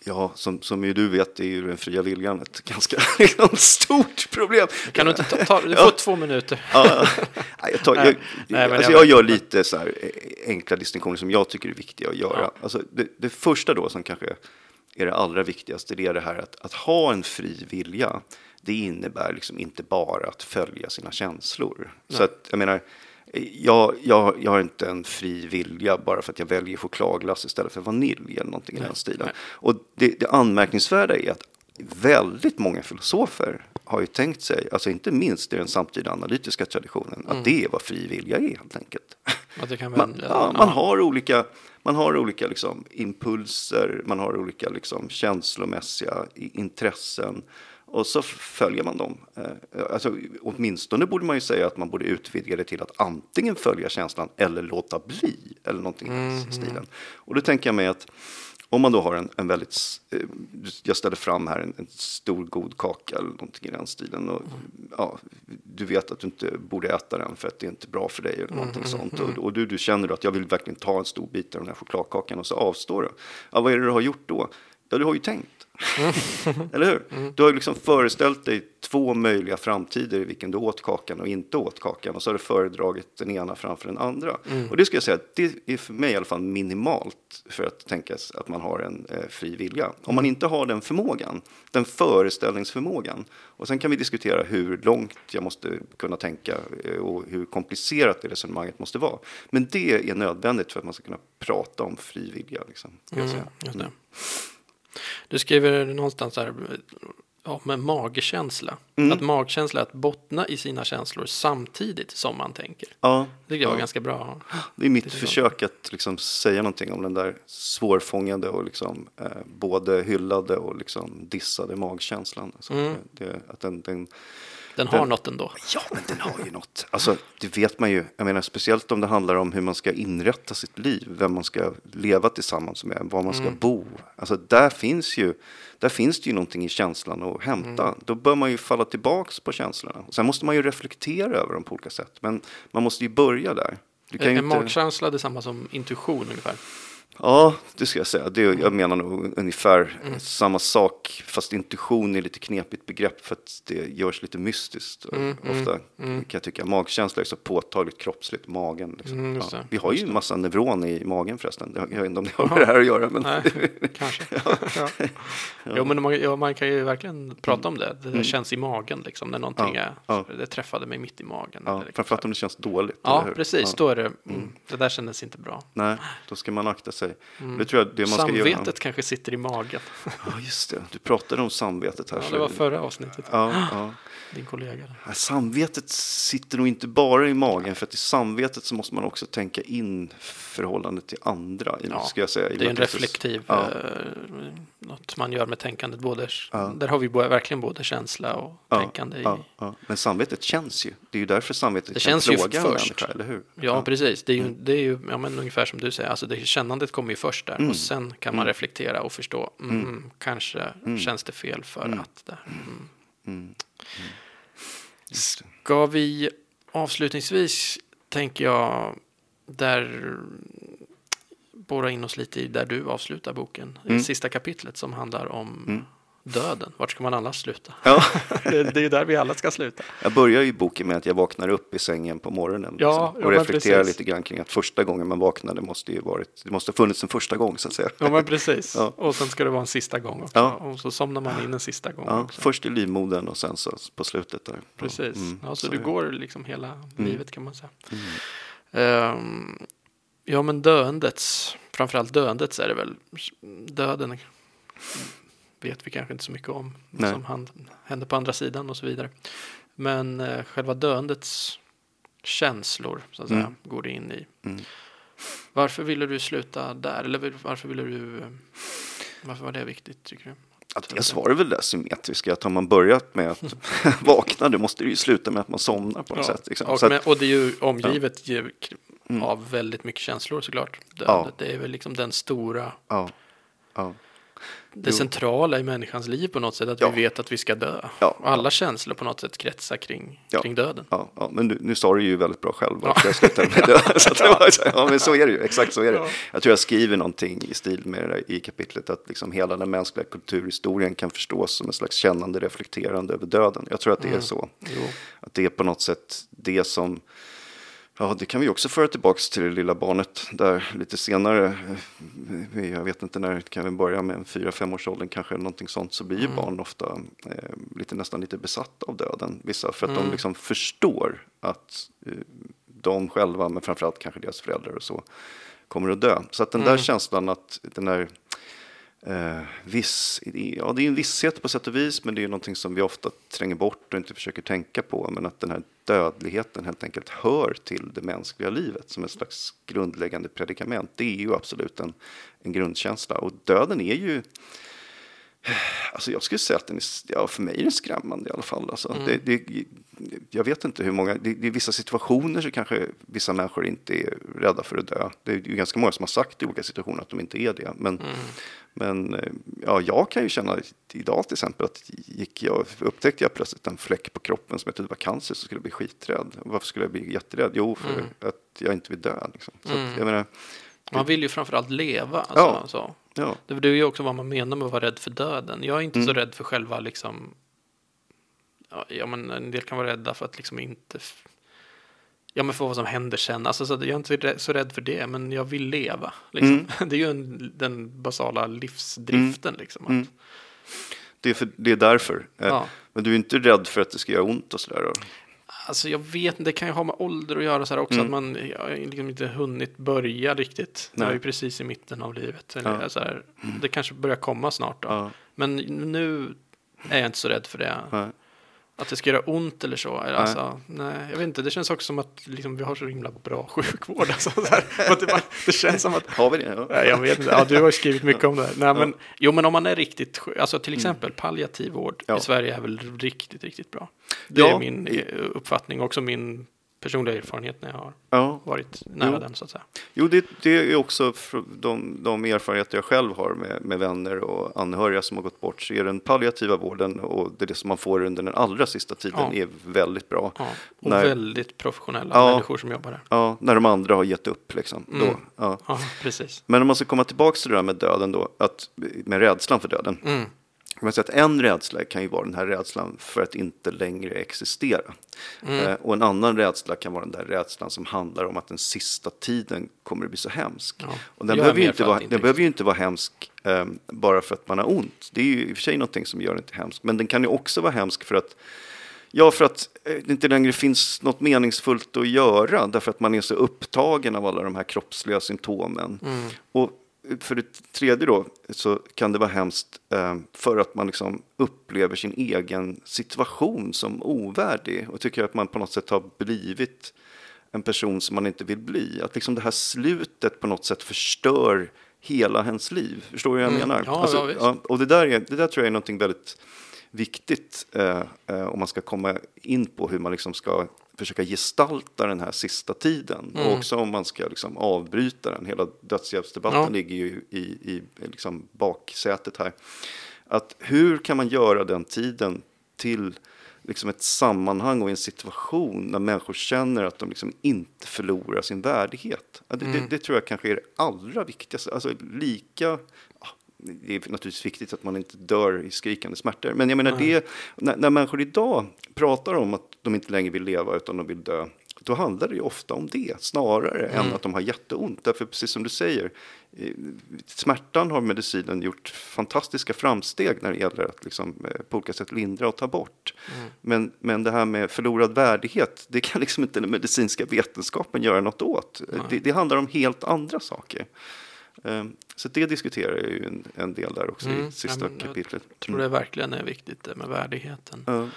Ja, som, som ju du vet är ju den fria viljan ett ganska liksom, stort problem. Kan du inte ta, ta du får ja. två minuter. Ja, jag, tar, jag, Nej, alltså jag gör lite så här eh, enkla distinktioner som jag tycker är viktiga att göra. Ja. Alltså det, det, första då som kanske är det allra viktigaste, det är det här att, att ha en fri vilja. Det innebär liksom inte bara att följa sina känslor. Nej. Så att jag menar, jag, jag, jag har inte en fri vilja bara för att jag väljer chokladglass istället för vanilj eller någonting nej, i den stilen. Nej. Och det, det anmärkningsvärda är att väldigt många filosofer har ju tänkt sig, alltså inte minst i den samtida analytiska traditionen, mm. att det är vad fri vilja är helt enkelt. man, ja, man har olika, man har olika liksom, impulser, man har olika liksom, känslomässiga intressen och så följer man dem. Eh, alltså, åtminstone borde man ju säga att man borde utvidga det till att antingen följa känslan eller låta bli. Eller någonting i mm, den stilen. Och då tänker jag mig att om man då har en, en väldigt, eh, jag ställer fram här en, en, stor god kaka eller någonting i den stilen. Och, mm. ja, du vet att du inte borde äta den för att det är inte bra för dig eller någonting mm, sånt. Och, och, du, du känner att jag vill verkligen ta en stor bit av den här chokladkakan och så avstår du. Ja, vad är det du har gjort då? Ja, du har ju tänkt. Eller hur? Mm. Du har liksom föreställt dig två möjliga framtider i vilken du åt kakan och inte åt kakan. Och så har du föredragit den ena framför den andra. Mm. Och det ska jag säga, det är för mig i alla fall minimalt för att tänka att man har en eh, fri vilja. Om man inte har den förmågan, den föreställningsförmågan. Och sen kan vi diskutera hur långt jag måste kunna tänka eh, och hur komplicerat det resonemanget måste vara. Men det är nödvändigt för att man ska kunna prata om fri vilja. Liksom, mm. Mm. Du skriver någonstans här ja, med magkänsla. Mm. Att magkänsla är att bottna i sina känslor samtidigt som man tänker. Ja, det tycker jag var ganska bra. Det är mitt försök att liksom säga någonting om den där svårfångade och liksom, eh, både hyllade och liksom dissade magkänslan. Alltså, mm. det, att den, den den har den, något ändå. Ja, men den har ju något. Alltså, det vet man ju. Jag menar, speciellt om det handlar om hur man ska inrätta sitt liv, vem man ska leva tillsammans med, var man ska mm. bo. Alltså, där finns ju där finns det ju någonting i känslan att hämta. Mm. Då bör man ju falla tillbaks på känslorna. Sen måste man ju reflektera över dem på olika sätt. Men man måste ju börja där. Du kan är inte... magkänsla detsamma som intuition ungefär? Ja, det ska jag säga. Det, jag menar nog ungefär mm. samma sak. Fast intuition är lite knepigt begrepp för att det görs lite mystiskt. Mm, mm Ofta mm, kan jag tycka magkänsla är så påtagligt kroppsligt, magen. Liksom. Mm, ja. Vi har ju en massa neuron i magen förresten. Jag vet inte om det har med det här att göra. Men... Nej, kanske. ja. Ja. Jo, men man, ja, man kan ju verkligen prata om det. Det mm. känns i magen liksom. När någonting är, det träffade mig mitt i magen. Ja, liksom. Framförallt om det känns dåligt. Ja, precis. Då är det, det där kändes inte bra. Nej, då ska man akta sig sig. Mm. Det tror jag det man Samvetet ska göra. kanske sitter i magen. Ja, just det. Du pratade om samvetet här. Ja, det var förra avsnittet. Ja, ja. Din kollega. Ja, samvetet sitter nog inte bara i magen. För att i samvetet så måste man också tänka in förhållandet till andra. Ja, ska jag säga, det är en reflektiv, ja. eh, något man gör med tänkandet. Både, ja. Där har vi verkligen både känsla och tänkande. I... Men samvetet känns ju. Det är ju därför samvetet det kan känns plåga en människa, eller hur? Ja, precis. Det är ju, mm. det är ju ja, men ungefär som du säger. Alltså det, kännandet kommer ju först där. Mm. Och sen kan man mm. reflektera och förstå. Mm, mm. kanske mm. känns det fel för att. Där. Ska vi avslutningsvis, tänker jag, där borra in oss lite i där du avslutar boken, mm. i sista kapitlet som handlar om mm. Döden. Vart ska man annars sluta? Ja. det, det är ju där vi alla ska sluta. Jag börjar ju boken med att jag vaknar upp i sängen på morgonen. Ja, liksom, och reflekterar precis. lite grann kring att första gången man vaknade måste ju varit, det måste ha funnits en första gång så att säga. Ja men precis. Ja. Och sen ska det vara en sista gång också. Ja. Och så somnar man in en sista gång Ja, också. först i livmodern och sen så på slutet där. Precis. mm, ja, så, så är går liksom hela livet kan man säga. Mm. Ehm, ja men döendets, framförallt döendets är det väl. Döden vet vi kanske inte så mycket om. Nej. Som han, händer på andra sidan och så vidare. Men eh, själva döendets känslor så att säga Mm. går det in i. Mm. Varför ville du sluta där? Eller varför ville du eh, varför var det viktigt tycker du? Att dels var det väl det symmetriska, att har man börjat med att vakna, då måste det ju sluta med att man somnar på något sätt. Liksom. Och, att, och det är ju omgivet ju Mm. av väldigt mycket känslor såklart. Döendet. Ja. Det är väl liksom den stora, ja, ja, det Jo. centrala i människans liv på något sätt. Att Ja. vi vet att vi ska dö. Ja. Alla känslor på något sätt kretsar kring, Ja. kring döden. ja, men nu, nu sa du ju väldigt bra själv. Ja. Jag slutade med det. Så att det var, ja, men så är det ju, exakt så är det. Ja. Jag tror jag skriver någonting i stil med det där i kapitlet, att liksom hela den mänskliga kulturhistorien kan förstås som en slags kännande reflekterande över döden. Jag tror att det är Mm. så. Jo. Att det är på något sätt det som Ja, det kan vi också föra tillbaks till det lilla barnet där lite senare. eh, Jag vet inte när, kan vi börja med en fyra, fem års åldern kanske eller någonting sånt så blir ju Mm. barn ofta eh, lite, nästan lite besatta av döden. Vissa för att Mm. de liksom förstår att eh, de själva, men framförallt kanske deras föräldrar och så, kommer att dö. Så att den där Mm. känslan att den där Eh, viss, ja, det är en visshet på sätt och vis, men det är någonting som vi ofta tränger bort och inte försöker tänka på. Men att den här dödligheten helt enkelt hör till det mänskliga livet som ett slags grundläggande predikament. Det är ju absolut en, en grundkänsla. Och döden är ju, alltså jag skulle säga att den är, ja, för mig är den skrämmande i alla fall. Alltså, Mm. det, det, jag vet inte hur många, det, det är vissa situationer så kanske vissa människor inte är rädda för att dö. Det är ju ganska många som har sagt i olika situationer att de inte är det. Men, Mm. men eh, ja, jag kan ju känna idag till exempel att gick jag, upptäckte jag plötsligt en fläck på kroppen som jag trodde var cancer så skulle jag bli skiträdd. Varför skulle jag bli jätterädd? Jo, för Mm. att jag inte vill dö. Liksom. Så Mm. att, jag menar, Man vill ju framförallt leva. Alltså, Ja. så. Ja, Det är ju också vad man menar med att vara rädd för döden. Jag är inte så Mm. rädd för själva liksom. Ja, men en del kan vara rädda för att liksom inte. Ja, men för vad som händer sen. Alltså, så att jag är inte så rädd för det, men jag vill leva. Liksom. Mm. Det är ju en, den basala livsdriften. Liksom, att, Mm. det, är för, det är därför. Eh, ja. Men du är inte rädd för att det ska göra ont och sådär? Alltså jag vet inte, det kan ju ha med ålder att göra så här också. Mm. Att man liksom inte hunnit börja riktigt. Jag är Nej. precis i mitten av livet. Eller Ja. Så här, det kanske börjar komma snart då. Ja, Men nu är jag inte så rädd för det. nej. Att det ska göra ont eller så. Alltså, nej, jag vet inte. Det känns också som att liksom, vi har så himla bra sjukvård. Alltså, så det, bara, det känns som att... Har vi det? Ja. Nej, jag vet inte. Ja, du har skrivit mycket om det. Nej, Ja. men, jo, men om man är riktigt sjuk. Alltså till exempel palliativ vård Ja. i Sverige är väl riktigt, riktigt bra. Det är min eh, uppfattning. Också min personliga erfarenhet när jag har Ja. varit nära Jo. den så att säga. Jo, det, det är också de, de erfarenheter jag själv har med, med vänner och anhöriga som har gått bort. Så är den palliativa vården och det, är det som man får under den allra sista tiden Ja. är väldigt bra. Ja. Och Nej. väldigt professionella människor som jobbar där. Ja, när de andra har gett upp liksom. Mm. Då. Ja, precis. Men om man ska komma tillbaka till det där med döden då, att, med rädslan för döden. Mm. Man säger att en rädsla kan ju vara den här rädslan för att inte längre existera. Mm. Eh, och en annan rädsla kan vara den där rädslan som handlar om att den sista tiden kommer att bli så hemsk. Ja. Och den behöver, ju inte vara, den behöver ju inte vara hemsk eh, bara för att man har ont. Det är ju i och för sig någonting som gör den inte hemsk. Men den kan ju också vara hemsk för att Ja, för att eh, det inte längre finns något meningsfullt att göra därför att man är så upptagen av alla de här kroppsliga symptomen. Mm. Och för det tredje då så kan det vara hemskt eh, för att man liksom upplever sin egen situation som ovärdig och tycker att man på något sätt har blivit en person som man inte vill bli. Att liksom det här slutet på något sätt förstör hela ens liv. Förstår du vad jag Mm. menar? Ja, ja, visst. och det där, är, det där tror jag är någonting väldigt viktigt eh, eh, om man ska komma in på hur man liksom ska försöka gestalta den här sista tiden. Mm. Och också om man ska liksom avbryta den. Hela dödshjälpsdebatten Ja. ligger ju i, i liksom baksätet här. Att hur kan man göra den tiden till liksom ett sammanhang och en situation när människor känner att de liksom inte förlorar sin värdighet. Det, Mm. det, det tror jag kanske är det allra viktigaste. Alltså lika, det är naturligtvis viktigt att man inte dör i skrikande smärtor. Men jag menar, det, när, när människor idag pratar om att de inte längre vill leva utan de vill dö, då handlar det ju ofta om det snarare mm. än att de har jätteont. Därför precis som du säger, smärtan har medicinen gjort fantastiska framsteg när det gäller att liksom, eh, på olika sätt lindra och ta bort. Mm. Men, men det här med förlorad värdighet, det kan liksom inte den medicinska vetenskapen göra något åt. Det, det, handlar om helt andra saker. Ehm, så det diskuterar jag ju en, en del där också mm. i sista ja, kapitlet. Jag tror det verkligen är viktigt det med värdigheten. Mm.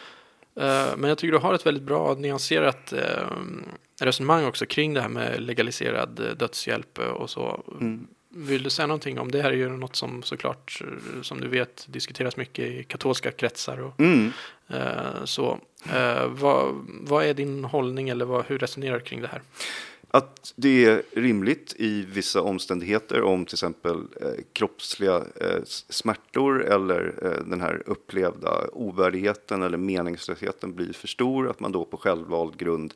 Men jag tycker du har ett väldigt bra nyanserat ehm, resonemang också kring det här med legaliserad eh, dödshjälp och så. Mm. Vill du säga någonting om det? här är ju något som såklart, som du vet, diskuteras mycket i katolska kretsar. Och, mm. eh, så, eh, vad, vad, är din hållning eller vad, hur resonerar du kring det här? Att det är rimligt i vissa omständigheter om till exempel eh, kroppsliga eh, smärtor eller eh, den här upplevda ovärdigheten eller meningslösheten blir för stor, att man då på självvald grund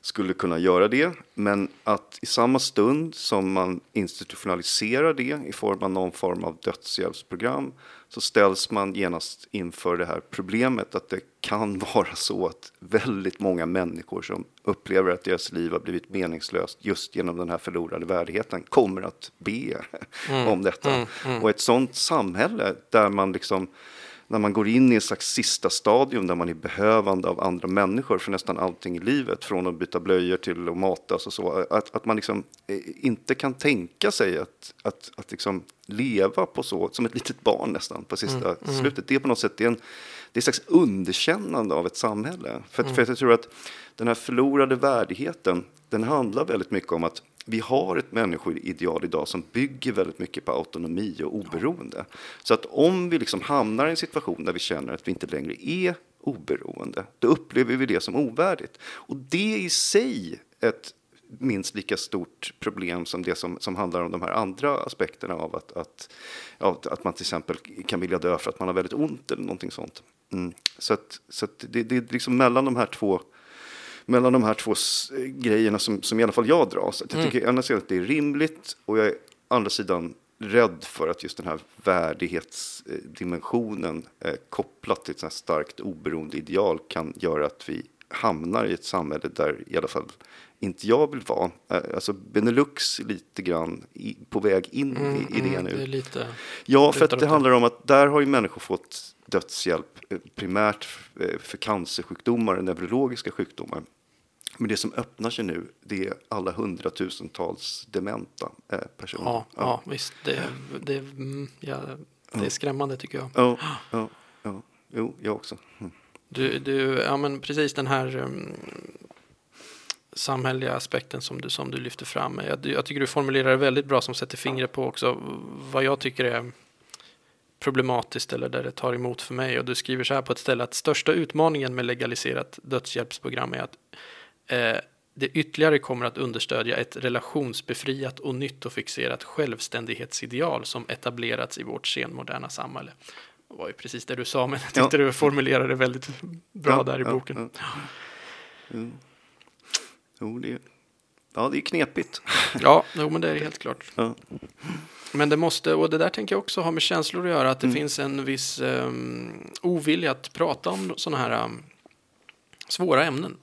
skulle kunna göra det. Men att i samma stund som man institutionaliserar det i form av någon form av dödshjälpsprogram så ställs man genast inför det här problemet att det kan vara så att väldigt många människor som upplever att deras liv har blivit meningslöst just genom den här förlorade värdigheten kommer att be mm. om detta. Mm, mm. Och ett sådant samhälle där man liksom när man går in i ett slags sista stadium där man är behövande av andra människor för nästan allting i livet, från att byta blöjor till att matas och så, att, att man liksom eh, inte kan tänka sig att, att, att liksom leva på så, som ett litet barn nästan, på sista mm, mm. slutet. Det är på något sätt det är en, det är ett slags underkännande av ett samhälle. För, mm. för jag tror att den här förlorade värdigheten, den handlar väldigt mycket om att vi har ett människoideal idag som bygger väldigt mycket på autonomi och oberoende. Så att om vi liksom hamnar i en situation där vi känner att vi inte längre är oberoende, då upplever vi det som ovärdigt. Och det är i sig ett minst lika stort problem som det som, som handlar om de här andra aspekterna av att, att, ja, att man till exempel kan vilja dö för att man har väldigt ont eller någonting sånt. Mm. Så, att, så att det, det är liksom mellan de här två mellan de här två grejerna som, som i alla fall jag dras. Jag mm. tycker ena sidan att det är rimligt och jag är andra sidan rädd för att just den här värdighetsdimensionen eh, kopplat till ett sånt starkt oberoende ideal kan göra att vi hamnar i ett samhälle där i alla fall inte jag vill vara. Eh, alltså Benelux lite grann i, på väg in mm, i, i det mm, nu. Det lite, ja, för att det handlar om att där har ju människor fått dödshjälp eh, primärt eh, för cancersjukdomar och neurologiska sjukdomar. Men det som öppnar sig nu, det är alla hundratusentals dementa eh, personer. Ja, ja. ja visst. Det, det, mm, ja, det är skrämmande tycker jag. Ja, ja, ja. Jo, jag också. Mm. Du, du, ja men precis den här um, samhälleliga aspekten som du, som du lyfter fram. Jag, jag tycker du formulerar det väldigt bra som sätter fingret på också vad jag tycker är problematiskt eller där det tar emot för mig. Och du skriver så här på ett ställe att största utmaningen med legaliserat dödshjälpsprogram är att det ytterligare kommer att understödja ett relationsbefriat och nyttofixerat självständighetsideal som etablerats i vårt senmoderna samhälle. Det var ju precis det du sa, men jag tyckte ja. du formulerade det väldigt bra ja, där i boken. Ja, mm. Jo, det är, ja, det är knepigt. ja, jo, men det är helt klart. Men det måste, och det där tänker jag också ha med känslor att göra, att det mm. finns en viss um, ovilja att prata om sådana här um, svåra ämnen.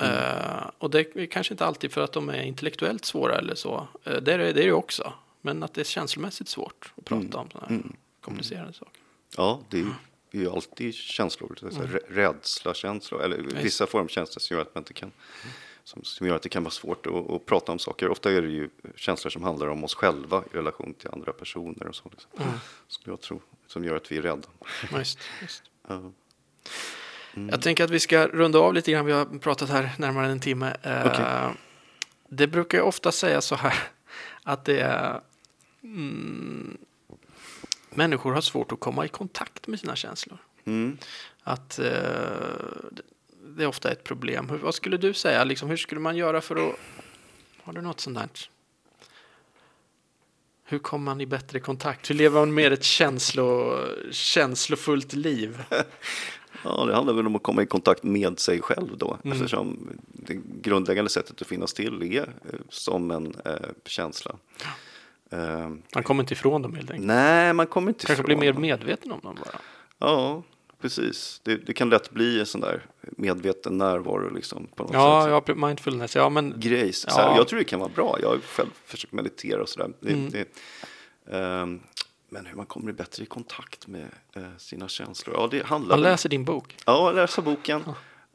Mm. Uh, och det är kanske inte alltid för att de är intellektuellt svåra eller så. Uh, det, är, det det också. Men att det är känslomässigt svårt att prata mm. om sådana här mm. komplicerade saker. Ja, det är, det är ju alltid känslor. Mm. Rädsla, känslor, eller vissa formkänslor som gör att man inte kan som, som gör att det kan vara svårt att, att, prata om saker. Ofta är det ju känslor som handlar om oss själva i relation till andra personer och så. Liksom. Mm. Som jag tror, som gör att vi är rädda. Just, just. Uh. Mm. Jag tänker att vi ska runda av lite grann. Vi har pratat här närmare en timme. Uh, okay. Det brukar jag ofta säga så här att det är mm, människor har svårt att komma i kontakt med sina känslor. Mm. Att uh, det är ofta ett problem. Hur, vad skulle du säga? Liksom, hur skulle man göra för att... Har du något sånt där? Hur kommer man i bättre kontakt? Hur lever man mer ett känslo, känslofullt liv? Ja, det handlar väl om att komma i kontakt med sig själv då, mm. eftersom det grundläggande sättet att finnas till är eh, som en eh, känsla. Eh, Man kommer inte ifrån dem helt enkelt. nej, man kommer inte Kanske blir ifrån mer dem. medveten om dem bara. Ja, precis. Det, det kan lätt bli en sån där medveten närvaro liksom. På något Ja, sätt. ja, mindfulness. Ja, men Grej. Så Ja. jag tror det kan vara bra. Jag har själv försökt meditera och sådär. Det, Mm. det, ehm, men hur man kommer bättre i kontakt med eh, sina känslor. Ja, det handlar man läser din bok. Ja, läsa boken.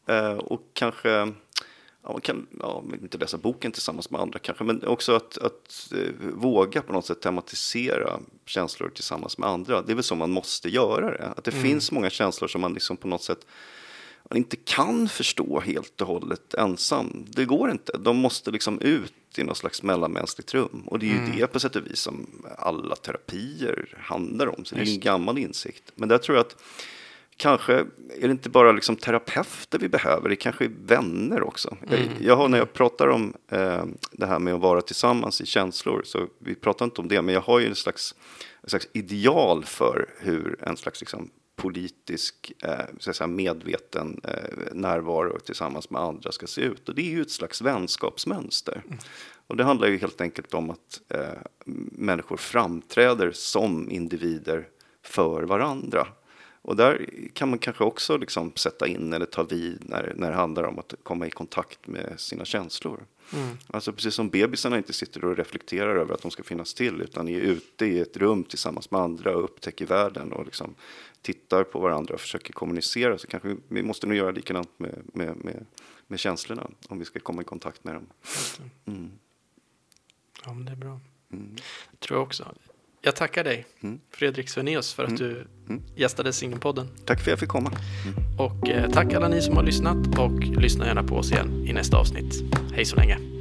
Eh, och kanske, ja, man kan ja, inte läsa boken tillsammans med andra kanske, men också att, att eh, våga på något sätt tematisera känslor tillsammans med andra. Det är väl så man måste göra det. Att det finns många känslor som man liksom på något sätt man inte kan förstå helt och hållet ensam. Det går inte. De måste liksom ut i något slags mellanmänskligt rum. Och det är ju det på sätt och vis som alla terapier handlar om. Så det är en gammal insikt. Men där tror jag att kanske är det inte bara liksom terapeuter vi behöver, det kanske är vänner också. Jag, jag har, när jag pratar om eh, det här med att vara tillsammans i känslor, så vi pratar inte om det, men jag har ju en slags, en slags ideal för hur en slags liksom, politisk, eh, så säga, medveten eh, närvaro tillsammans med andra ska se ut. Och det är ju ett slags vänskapsmönster. Och det handlar ju helt enkelt om att eh, människor framträder som individer för varandra. Och där kan man kanske också liksom sätta in eller ta vid när, när det handlar om att komma i kontakt med sina känslor. Alltså precis som bebisarna inte sitter och reflekterar över att de ska finnas till utan är ute i ett rum tillsammans med andra och upptäcker världen och liksom tittar på varandra och försöker kommunicera så kanske vi, vi måste nog göra likadant med, med, med, med känslorna om vi ska komma i kontakt med dem. Mm. Ja, men det är bra. Tror jag också. Jag tackar dig, Mm. Fredrik Svenaeus, för att du gästade Singelpodden. Tack för att jag fick komma. Och eh, tack alla ni som har lyssnat och lyssna gärna på oss igen i nästa avsnitt. Hej så länge.